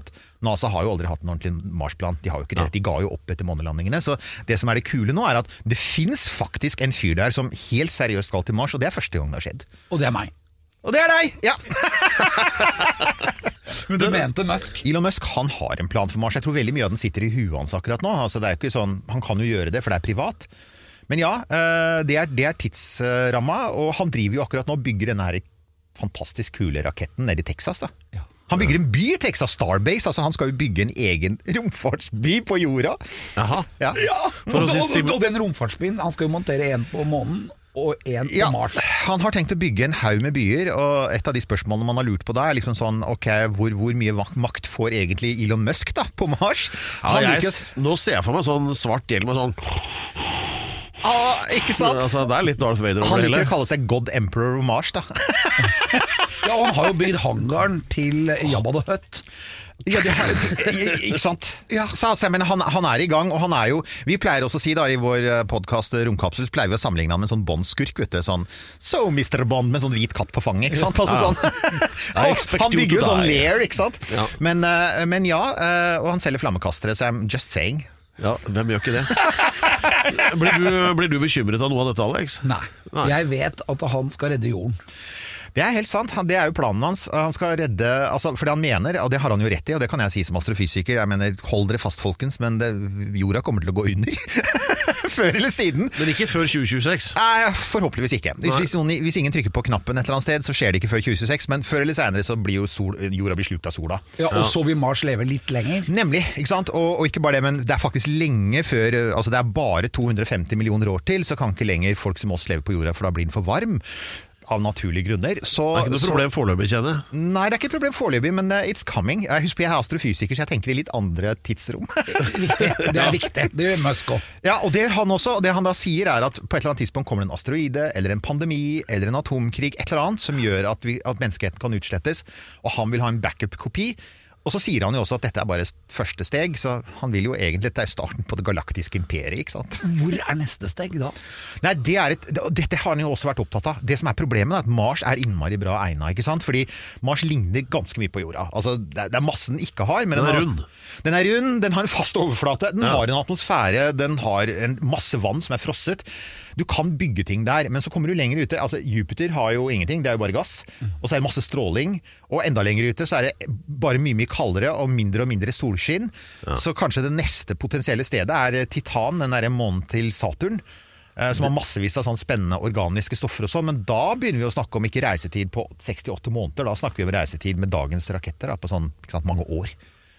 NASA har jo aldri hatt en ordentlig Mars-plan. De har jo ikke det. De ga jo opp etter månelandingene. Så det som er det kule nå, er at det fins faktisk en fyr der som helt seriøst skal til Mars, og det er første gang det har skjedd. Og det er meg. Og det er deg! Ja. Men du mente Musk. Elon Musk han har en plan for Mars. Jeg tror veldig mye av den sitter i huet hans akkurat nå. Altså, det er ikke sånn, han kan jo gjøre det, for det er privat. Men ja, eh, det er, det er tidsramma, og han driver jo akkurat nå og bygger denne her fantastisk kule raketten nede i Texas. da. Han bygger en by i Texas, Starbase. altså Han skal jo bygge en egen romfartsby på jorda. Jaha. Ja. ja. å og, og, og den romfartsbyen, han skal jo montere en på månen og en på Ja, Mars. han har tenkt å bygge en haug med byer, og et av de spørsmålene man har lurt på da, er liksom sånn Ok, hvor, hvor mye makt får egentlig Elon Musk da, på Mars? Ja, Han jeg, liker nå ser jeg for meg sånn svart hjelm og sånn ah, Ikke sant? altså, Det er litt Darth Vader Han over det liker å kalle seg God Emperor of Mars, da. Ja, og han har jo bygd hangaren til Jabba the Hutt. Ja, det har, ikke sant? Så, altså, men han, han er i gang, og han er jo Vi pleier også å si da i vår podkast Romkapsel, pleier vi å sammenligne han med en sånn Bond-skurk. Sånn So, Mr. Bond, med en sånn hvit katt på fanget. ikke sant? Altså, Ja. sånn. Han bygger jo sånn lair, ikke sant? Ja. Men, eh, men ja, eh, og han selger flammekastere, så I'm just saying. Ja, Hvem gjør ikke det? Blir du, blir du bekymret av noe av dette, Alex? Nei. Nei. Jeg vet at han skal redde jorden. Det er helt sant. Det er jo planen hans. Han skal redde altså, Fordi han mener, og det har han jo rett i, og det kan jeg si som astrofysiker Jeg mener, Hold dere fast, folkens, men det, jorda kommer til å gå under. Før eller siden. Men ikke før 2026. Nei, forhåpentligvis ikke. Hvis, noen, hvis ingen trykker på knappen et eller annet sted, så skjer det ikke før 2026. Men før eller senere så blir jo sol, jorda blir slukt av sola. Ja, og så vil Mars leve litt lenger. Nemlig. ikke sant? Og, og ikke bare det, men det er faktisk lenge før Altså det er bare 250 millioner år til, så kan ikke lenger folk som oss leve på jorda, for da blir den for varm. Av naturlige grunner. Så, Det er ikke noe så- problem foreløpig, kjenner jeg. Nei, det er ikke et problem foreløpig, men uh, it's coming. Jeg husker jeg er astrofysiker, så jeg tenker i litt andre tidsrom. Viktig. Det er viktig. Det gjør Musk òg. ja, og det gjør han også. Og det han da sier er at på et eller annet tidspunkt kommer det en asteroide, eller en pandemi, eller en atomkrig, et eller annet som gjør at, vi, at menneskeheten kan utslettes. Og han vil ha en backup-kopi. Og så sier han jo også at dette er bare første steg, så han vil jo egentlig Dette er starten på det galaktiske imperiet, ikke sant. Hvor er neste steg da? Nei, det er et, Dette har han jo også vært opptatt av. Det som er problemet er at Mars er innmari bra egna. ikke sant? Fordi Mars ligner ganske mye på jorda. Altså, det, er, det er masse den ikke har. Men Den er rund. Den er rund, den har en fast overflate, den har en atmosfære, den har en masse vann som er frosset. Du kan bygge ting der, men så kommer du lenger ute. Altså, Jupiter har jo ingenting, det er jo bare gass. Og så er det masse stråling. Og enda lenger ute så er det bare mye mye kaldere og mindre og mindre solskinn. Så kanskje det neste potensielle stedet er eh, Titan, den derre månen til Saturn. eh, Som har massevis av sånn spennende organiske stoffer og sånn. Men da begynner vi å snakke om ikke reisetid på 68 måneder, da snakker vi om reisetid med dagens raketter da, på sånn sant, mange år.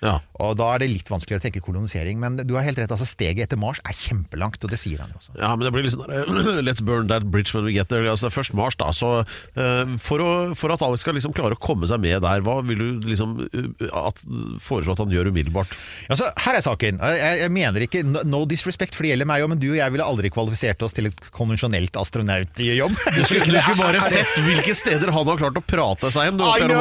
Ja. Og da er det litt vanskeligere å tenke kolonisering. Men du har helt rett, altså steget etter Mars er kjempelangt, og det sier han jo også. Ja, men det blir litt sånn der, Let's burn that bridge when we get there. Altså, først Mars, da. Så eh, for, å, for at Alex skal liksom klare å komme seg med der, hva vil du liksom eh, at, foreslå at han gjør umiddelbart? Altså, her er saken. Jeg, jeg mener ikke no, no disrespect, for det gjelder meg òg, men du og jeg ville aldri kvalifisert oss til et konvensjonelt astronautjobb. Du skulle, du skulle bare sett hvilke steder han har klart å prate seg inn. du!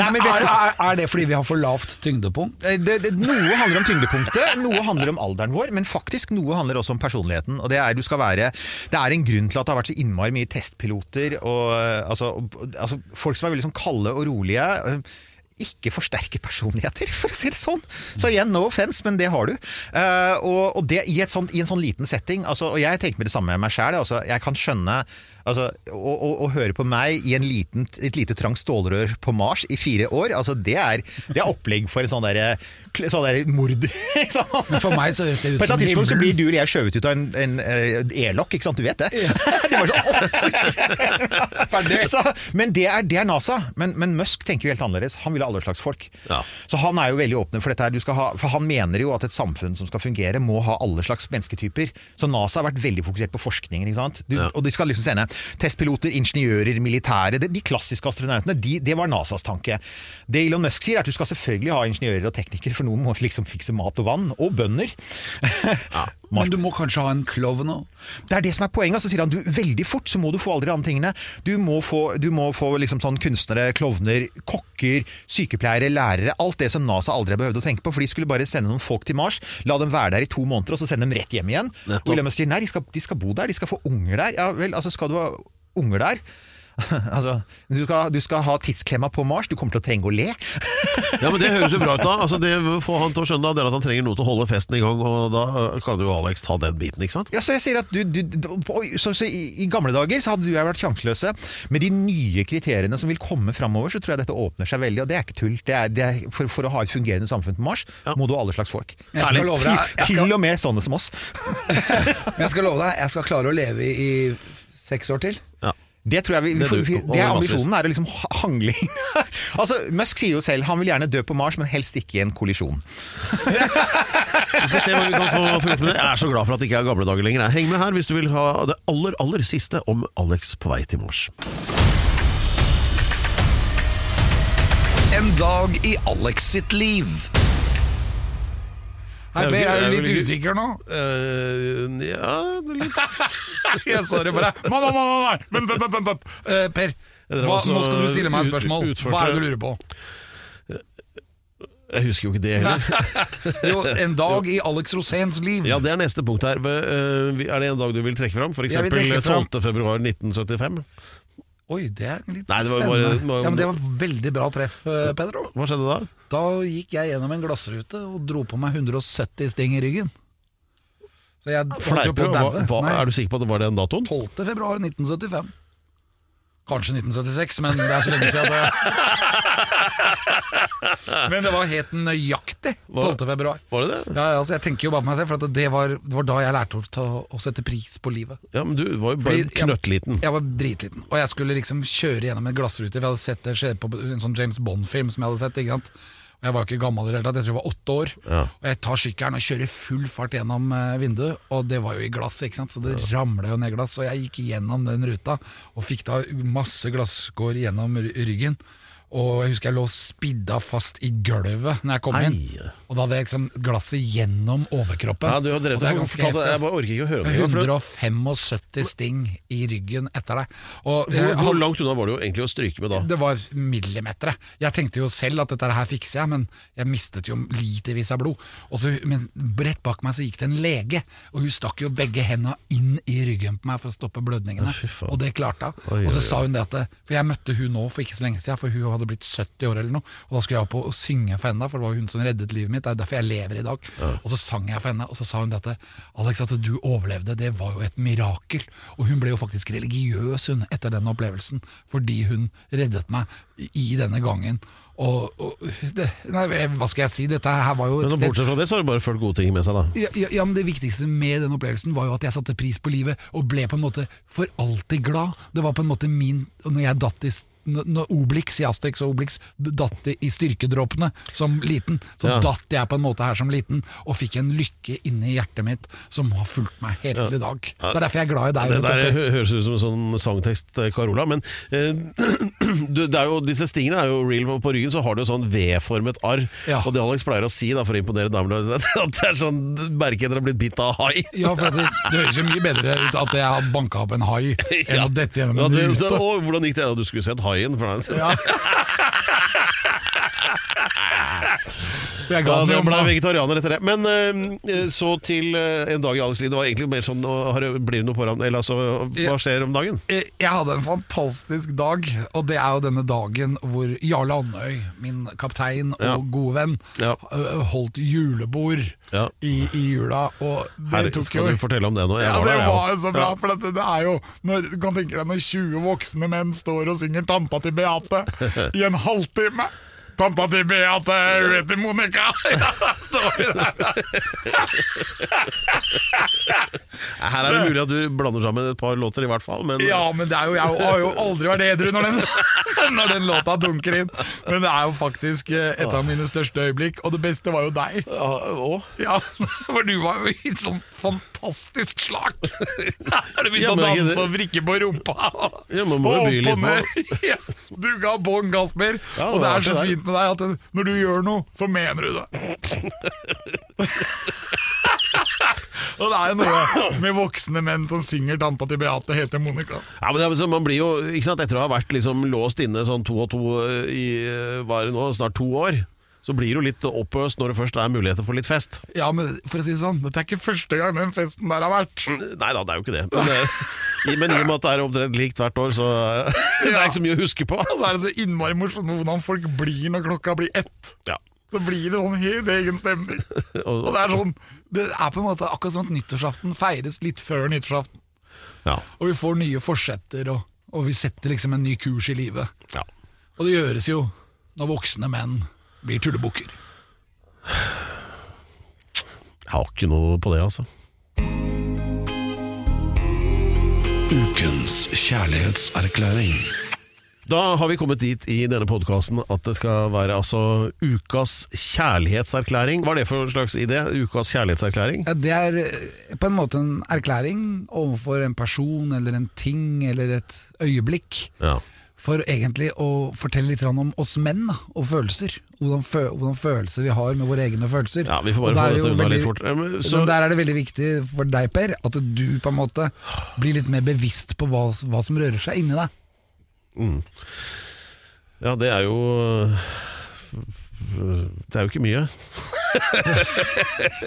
Nei, men Er, er, er det fordi vi har for lavt tyngdepunkt? Eh, det, det, noe handler om tyngdepunktet, noe handler om alderen vår, men faktisk noe handler også om personligheten. Og Det er være Det er en grunn til at det har vært så innmari mye testpiloter og eh, altså, altså, folk som er veldig sånn kalde og rolige. eh, ikke forsterke personligheter, for å si det sånn. Så igjen, no offense, men det har du. Uh, og og det, i, sånt, i en sånn liten setting altså, Og jeg tenker med det samme med meg sjæl. Altså, jeg kan skjønne altså, å, å, å høre på meg i en liten, et lite trangt stålrør på Mars i fire år, altså, det, er, det er opplegg for en sånn derre sånn der mord. ikke sant? Men For meg så høres det På ut et eller som annet tidspunkt så blir du eller jeg skjøvet ut av en, en en e-lokk, ikke sant? Du vet det? det var så, Ferdig. Så, men det er, det er NASA. Men, men Musk tenker jo helt annerledes. Han vil ha alle slags folk. Ja. Så han er jo veldig åpne for dette. her. Du skal ha, for han mener jo at et samfunn som skal fungere, må ha alle slags mennesketyper. Så NASA har vært veldig fokusert på forskningen. ikke sant? Du, Ja. Og de skal liksom sende testpiloter, ingeniører, militære. De, de klassiske astronautene, de, det var NASAs tanke. Det Elon Musk sier, er at du skal selvfølgelig ha ingeniører og teknikere, for noen må liksom fikse mat og vann. Og bønder. Men du må kanskje ha en klovn òg? Det er det som er poenget. Så sier han du, veldig fort så må du få alle de andre tingene. Du må få, du må få liksom sånn kunstnere, klovner, kokker, sykepleiere, lærere. Alt det som NASA aldri har behøvd å tenke på. For de skulle bare sende noen folk til Mars, la dem være der i to måneder, og så sende dem rett hjem igjen. Nettopp. Og Elon Musk sier nei, de skal, de skal bo der, de skal få unger der. Ja vel, altså skal du unger der? altså, du skal, du skal ha tidsklemma på Mars, du kommer til å trenge å le. Ja, men Det høres jo bra ut. da Altså Det får han til å skjønne da, det er at han trenger noe til å holde festen i gang, og da kan jo Alex ta den biten. ikke sant? Ja, så jeg sier at du, du, så, så i, I gamle dager så hadde du og jeg vært sjanseløse. Med de nye kriteriene som vil komme framover, så tror jeg dette åpner seg veldig. Og det er ikke tull. Det er, det er, for, for å ha et fungerende samfunn på Mars, må du ha alle slags folk. Jeg skal love deg, jeg Til skal, og med sånne som oss. men jeg skal love deg, jeg skal klare å leve i seks år til. Ja. Det tror jeg vi, vi, Det vi, det er ambisjonen, er å liksom ha- hangle inn. altså, Musk sier jo selv han vil gjerne dø på Mars, men helst ikke i en kollisjon. Vi skal se hva vi kan få, få gjort med det. Jeg er så glad for at det ikke er gamle dager lenger. Heng med her hvis du vil ha det aller, aller siste om Alex på vei til Mars. En dag i Alex sitt liv. Hei, Per, er du litt usikker nå? Uh, ja, litt. jeg sa det bare. Nei, nei, nei, vent, vent, vent. vent. Uh, per, hva, altså nå skal du stille meg et spørsmål. Hva er det du lurer på? Jeg husker jo ikke det heller. jo, en dag i Alex Roséns liv. Ja, Det er neste punkt her. Eh, er det en dag du vil trekke fram? F.eks. 12.2.1975? Oi, det er litt Nei, det var spennende. bare- bare- ja, men det var veldig bra treff, eh, Pedro. Hva skjedde da? Da gikk jeg gjennom en glassrute og dro på meg 170 sting i ryggen. Så jeg holdt jo Fleiper på du? Hva, daue. hva, Nei, er du sikker på at det var den datoen? 12. februar 1975. Kanskje 1976, men det er så lenge siden det Men det var helt nøyaktig 12. februar. Var det det? Ja, altså Jeg tenker jo bare på meg selv, for at det var, det var da jeg lærte å, ta, å sette pris på livet. Ja, men du var jo bare Fordi jeg- knøttliten. Jeg var dritliten, og jeg skulle liksom kjøre gjennom en glassrute. For jeg hadde sett det skje på en sånn James Bond-film som jeg hadde sett. ikke sant? Jeg var ikke gammel i det hele tatt, jeg tror jeg var åtte år. Ja. Og jeg tar sykkelen og kjører full fart gjennom eh, vinduet, og det var jo i glass, ikke sant? så det ramla jo ned glass. Og jeg gikk gjennom den ruta og fikk da masse glasskår gjennom ryggen. Og jeg husker jeg lå spidda fast i gulvet når jeg kom Ei. inn. Og da hadde jeg liksom glasset gjennom overkroppen. Ja, du har drevet og det er ganske fortalt heftig, Jeg bare orker ikke å høre om det. engang, for 175 sting i ryggen etter deg. Og Hvor, jeg hvor hadde- langt unna var det jo egentlig å stryke med da? det var millimeter. Jeg tenkte jo selv at dette her fikser jeg, men jeg mistet jo litervis av blod. Og så, men rett bak meg så gikk det en lege, og hun stakk jo begge hendene inn i ryggen på meg for å stoppe blødningene. fy faen. Og det klarte hun. Oi, Og oi, så sa hun det at For jeg møtte hun nå for ikke så lenge siden, for hun hadde blitt 70 år eller noe. Og da skulle jeg opp og synge for henne, for det var hun som reddet livet mitt. Det er derfor jeg lever i dag. Og så sang jeg for henne, og så sa hun dette. Alex, at du overlevde, det var jo et mirakel. Og hun ble jo faktisk religiøs hun etter den opplevelsen, fordi hun reddet meg i denne gangen. Og, og det, nei, hva skal jeg si, dette her var jo Men bortsett fra det, så har du bare følt gode ting med seg, da. ja, ja, ja, men Det viktigste med den opplevelsen var jo at jeg satte pris på livet og ble på en måte for alltid glad. Det var på en måte min Når jeg datt i når Obelix i Asterix og Obelix datt i styrkedråpene som liten, så Ja. datt jeg på en måte her som liten og fikk en lykke inni hjertet mitt som har fulgt meg helt til i dag. Det er derfor jeg er glad i deg. Det der du. høres ut som en sånn sangtekst, eh, Carola. Men eh, det er jo, disse stingene er jo real. På ryggen så har du jo sånn V-formet arr. Ja. Og det Alex pleier å si da for å imponere damer, at det er sånn merke dere har ha blitt bitt av hai. Ja, for det, det høres jo mye bedre ut at jeg har banka opp en hai enn å dette gjennom en rute. hvordan gikk det? da Du skulle sett haien. For den. Ja. Jeg ga Ja, den ble vegetarianer etter det. Men eh, så til eh, en dag i Alex liv. Det var egentlig mer sånn å- har det- Blir det noe på ham? Eller altså, hva skjer om dagen? Jeg Jeg hadde en fantastisk dag, og det er jo denne dagen hvor Jarle Andøy, min kaptein og Ja. gode venn, Ja. ø, holdt julebord Ja. i, i jula. Og det Her tok skal jo du fortelle om det nå. Jeg ja, var det der, jeg var også. jo så bra, for dette, det er jo når, Du kan tenke deg når 20 voksne menn står og synger 'Tanta til Beate' i en halvtime. Tanta til Beate, hun heter Monica! Ja, da står vi der. Her er det mulig at du blander sammen et par låter, i hvert fall. Men Ja, men det er jo, jeg har jo aldri vært edru når den, når den låta dunker inn. Men det er jo faktisk eh, et av mine største øyeblikk, og det beste var jo deg. Ja, For du var jo i sånn fantastisk slag. er du begynt Ja, å danse det- og vrikke på rumpa? Ja, man må og Opp og ned. Ja, Du ga bånn gass mer, Ja, og det det er så det fint med deg at det- når du gjør noe, så mener du det. og det er jo noe med voksne menn som synger 'Tanta til Beate heter Monica'. Ja, men det man blir jo, ikke sant, Etter å ha vært liksom låst inne sånn to og to eh, i var er det nå, snart to år, så blir jo litt oppøst når det først er muligheter for litt fest. Ja, men for å si det sånn, dette er ikke første gang den festen der har vært. Nei da, det er jo ikke det. Men, eh, i, men i og med at det er omtrent likt hvert år, så eh, det er ikke så mye å huske på. Og så er det så innmari morsomt hvordan folk blir når klokka blir ett. Ja. Så blir det sånn helt egen stemning. Og det er sånn Det er på en måte akkurat som at nyttårsaften feires litt før nyttårsaften. Ja. Og vi får nye forsetter, og, og vi setter liksom en ny kurs i livet. ja. Og det gjøres jo når voksne menn blir tullebukker. Jeg har ikke noe på det, altså. Ukens kjærlighetserklæring. Da har vi kommet dit i denne podkasten at det skal være altså ukas kjærlighetserklæring. Hva er det for en slags idé? Ukas kjærlighetserklæring? Ja, det er eh, på en måte en erklæring overfor en person eller en ting eller et øyeblikk. Ja. For egentlig å fortelle litt om oss menn og følelser. Hvordan, fø hvordan følelser vi har med våre egne følelser. Ja, vi får bare få dette unna litt fort. Ja, men så- Der er det veldig viktig for deg, Per, at du på en måte blir litt mer bevisst på hva, hva som rører seg inni deg. Ja, det er jo Det er jo ikke mye.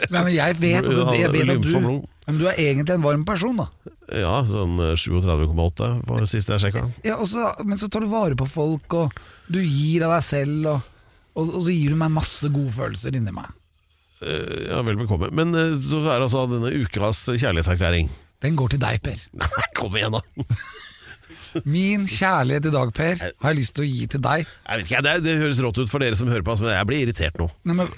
Nei, men jeg vet at, du, jeg vet at du, men du er egentlig en varm person, da. Ja, sånn eh, 37,8 var det siste jeg sjekka. Ja, så- men så tar du vare på folk, og du gir av deg selv, og, og, og så gir du meg masse gode følelser inni meg. Eh, Ja, vel bekomme. Men eh, så er altså denne ukas kjærlighetserklæring. Den går til deg, Per. Nei, kom igjen, da! Min kjærlighet i dag, Per, har jeg lyst til å gi til deg. Jeg vet ikke, det, det høres rått ut for dere som hører på, oss, men jeg blir irritert nå. Nei men,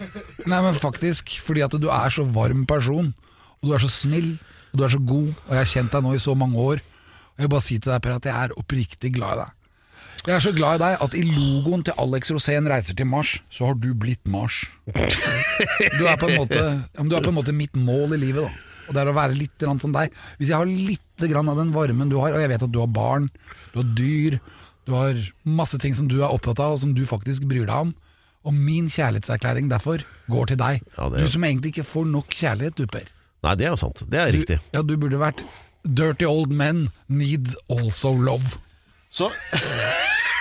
nei, men faktisk, fordi at du er så varm person, og du er så snill, og du er så god, og jeg har kjent deg nå i så mange år. Og jeg vil bare si til deg, Per, at jeg er oppriktig glad i deg. Jeg er så glad i deg at i logoen til Alex Rosén reiser til Mars, så har du blitt Mars. Du er på en måte, du er på en måte mitt mål i livet, da. Og det er å være litt som deg. Hvis jeg har litt av den varmen du har, og jeg vet at du har barn, du har dyr, Du har masse ting som du er opptatt av, og som du faktisk bryr deg om. Og min kjærlighetserklæring derfor går til deg. Ja, det Du som egentlig ikke får nok kjærlighet, du, Per. Nei, det er jo sant. Det er Du, riktig. ja, du burde vært Dirty old men need also love. Så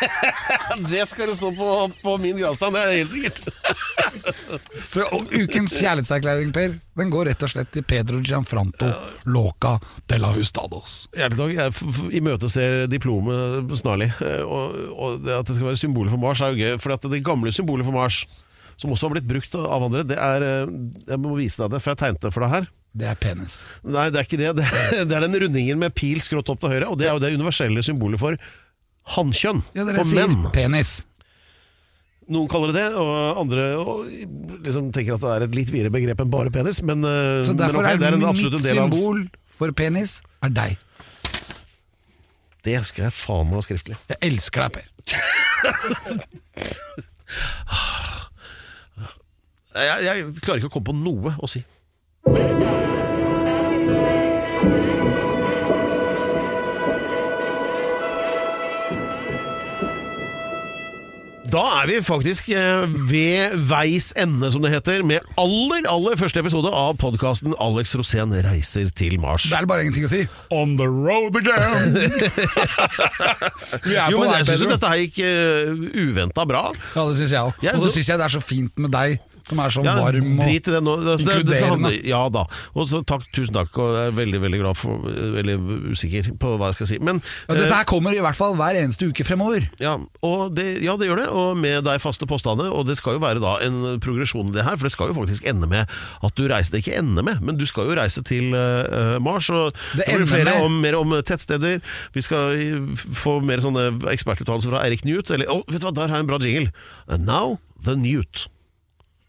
Det skal det stå på, på min gravstand, det er helt sikkert. For Ukens kjærlighetserklæring, Per, den går rett og slett til Pedro Gianfranto Loca de la Hustados. Hjertelig takk. Jeg imøteser diplomet snarlig. Eh, Og, og det at det skal være symbolet for Mars, er jo gøy. For at det gamle symbolet for Mars, som også har blitt brukt av andre, det er eh, Jeg må vise deg det, for jeg tegnet det for deg her. Det er penis. Nei, det er ikke det. Det er, det er den rundingen med pil skrått opp til høyre, og det er jo det universelle symbolet for hannkjønn. Ja, for sier. menn. Penis. Noen kaller det det, og andre og, liksom tenker at det er et litt videre begrep enn bare penis. Men, eh, Så derfor men ok, det er er mitt del av symbol for penis er deg. Det skal jeg faen meg ha skriftlig. Jeg elsker deg, Per. Jeg, jeg klarer ikke å komme på noe å si. Da er vi faktisk eh, ved veis ende, som det heter, med aller, aller første episode av podkasten 'Alex Rosén reiser til Mars'. Det er bare ingenting å si. On the road again! Vi er Jo, på men vei, jeg syns dette dette gikk uh, uventa bra. Ja, det syns jeg òg. Og så så- syns jeg det er så fint med deg, som er sånn Ja, varm og drit i det nå. Altså, det, det handle, ja da. Og så takk, tusen takk, og jeg er veldig veldig glad for Veldig usikker på hva jeg skal si. Men ja, Dette eh, her kommer i hvert fall hver eneste uke fremover. ja, det, ja, det gjør det, og med deg faste påstander. Og det skal jo være da en progresjon i det her, for det skal jo faktisk ende med at du reiser Det ikke ende med, men du skal jo reise til uh, Mars. Og Det blir ender flere med- om, mer om tettsteder. Vi skal få mer sånne ekspertuttalelser fra Erik Newt. Eller oh, vet du hva, der har jeg en bra jingle. And now the Newt.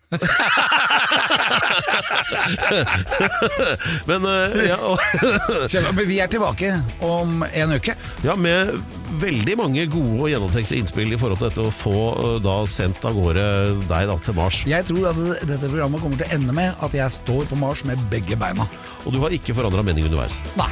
Men eh, ja, og, Men vi er tilbake om en uke. ja, med veldig mange gode og gjennomtenkte innspill i forhold til dette å få eh, da sendt av gårde deg da til Mars. Jeg tror at dette programmet kommer til å ende med at jeg står på Mars med begge beina. Og du har ikke forandra mening underveis. Nei.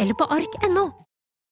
eller på ark.no.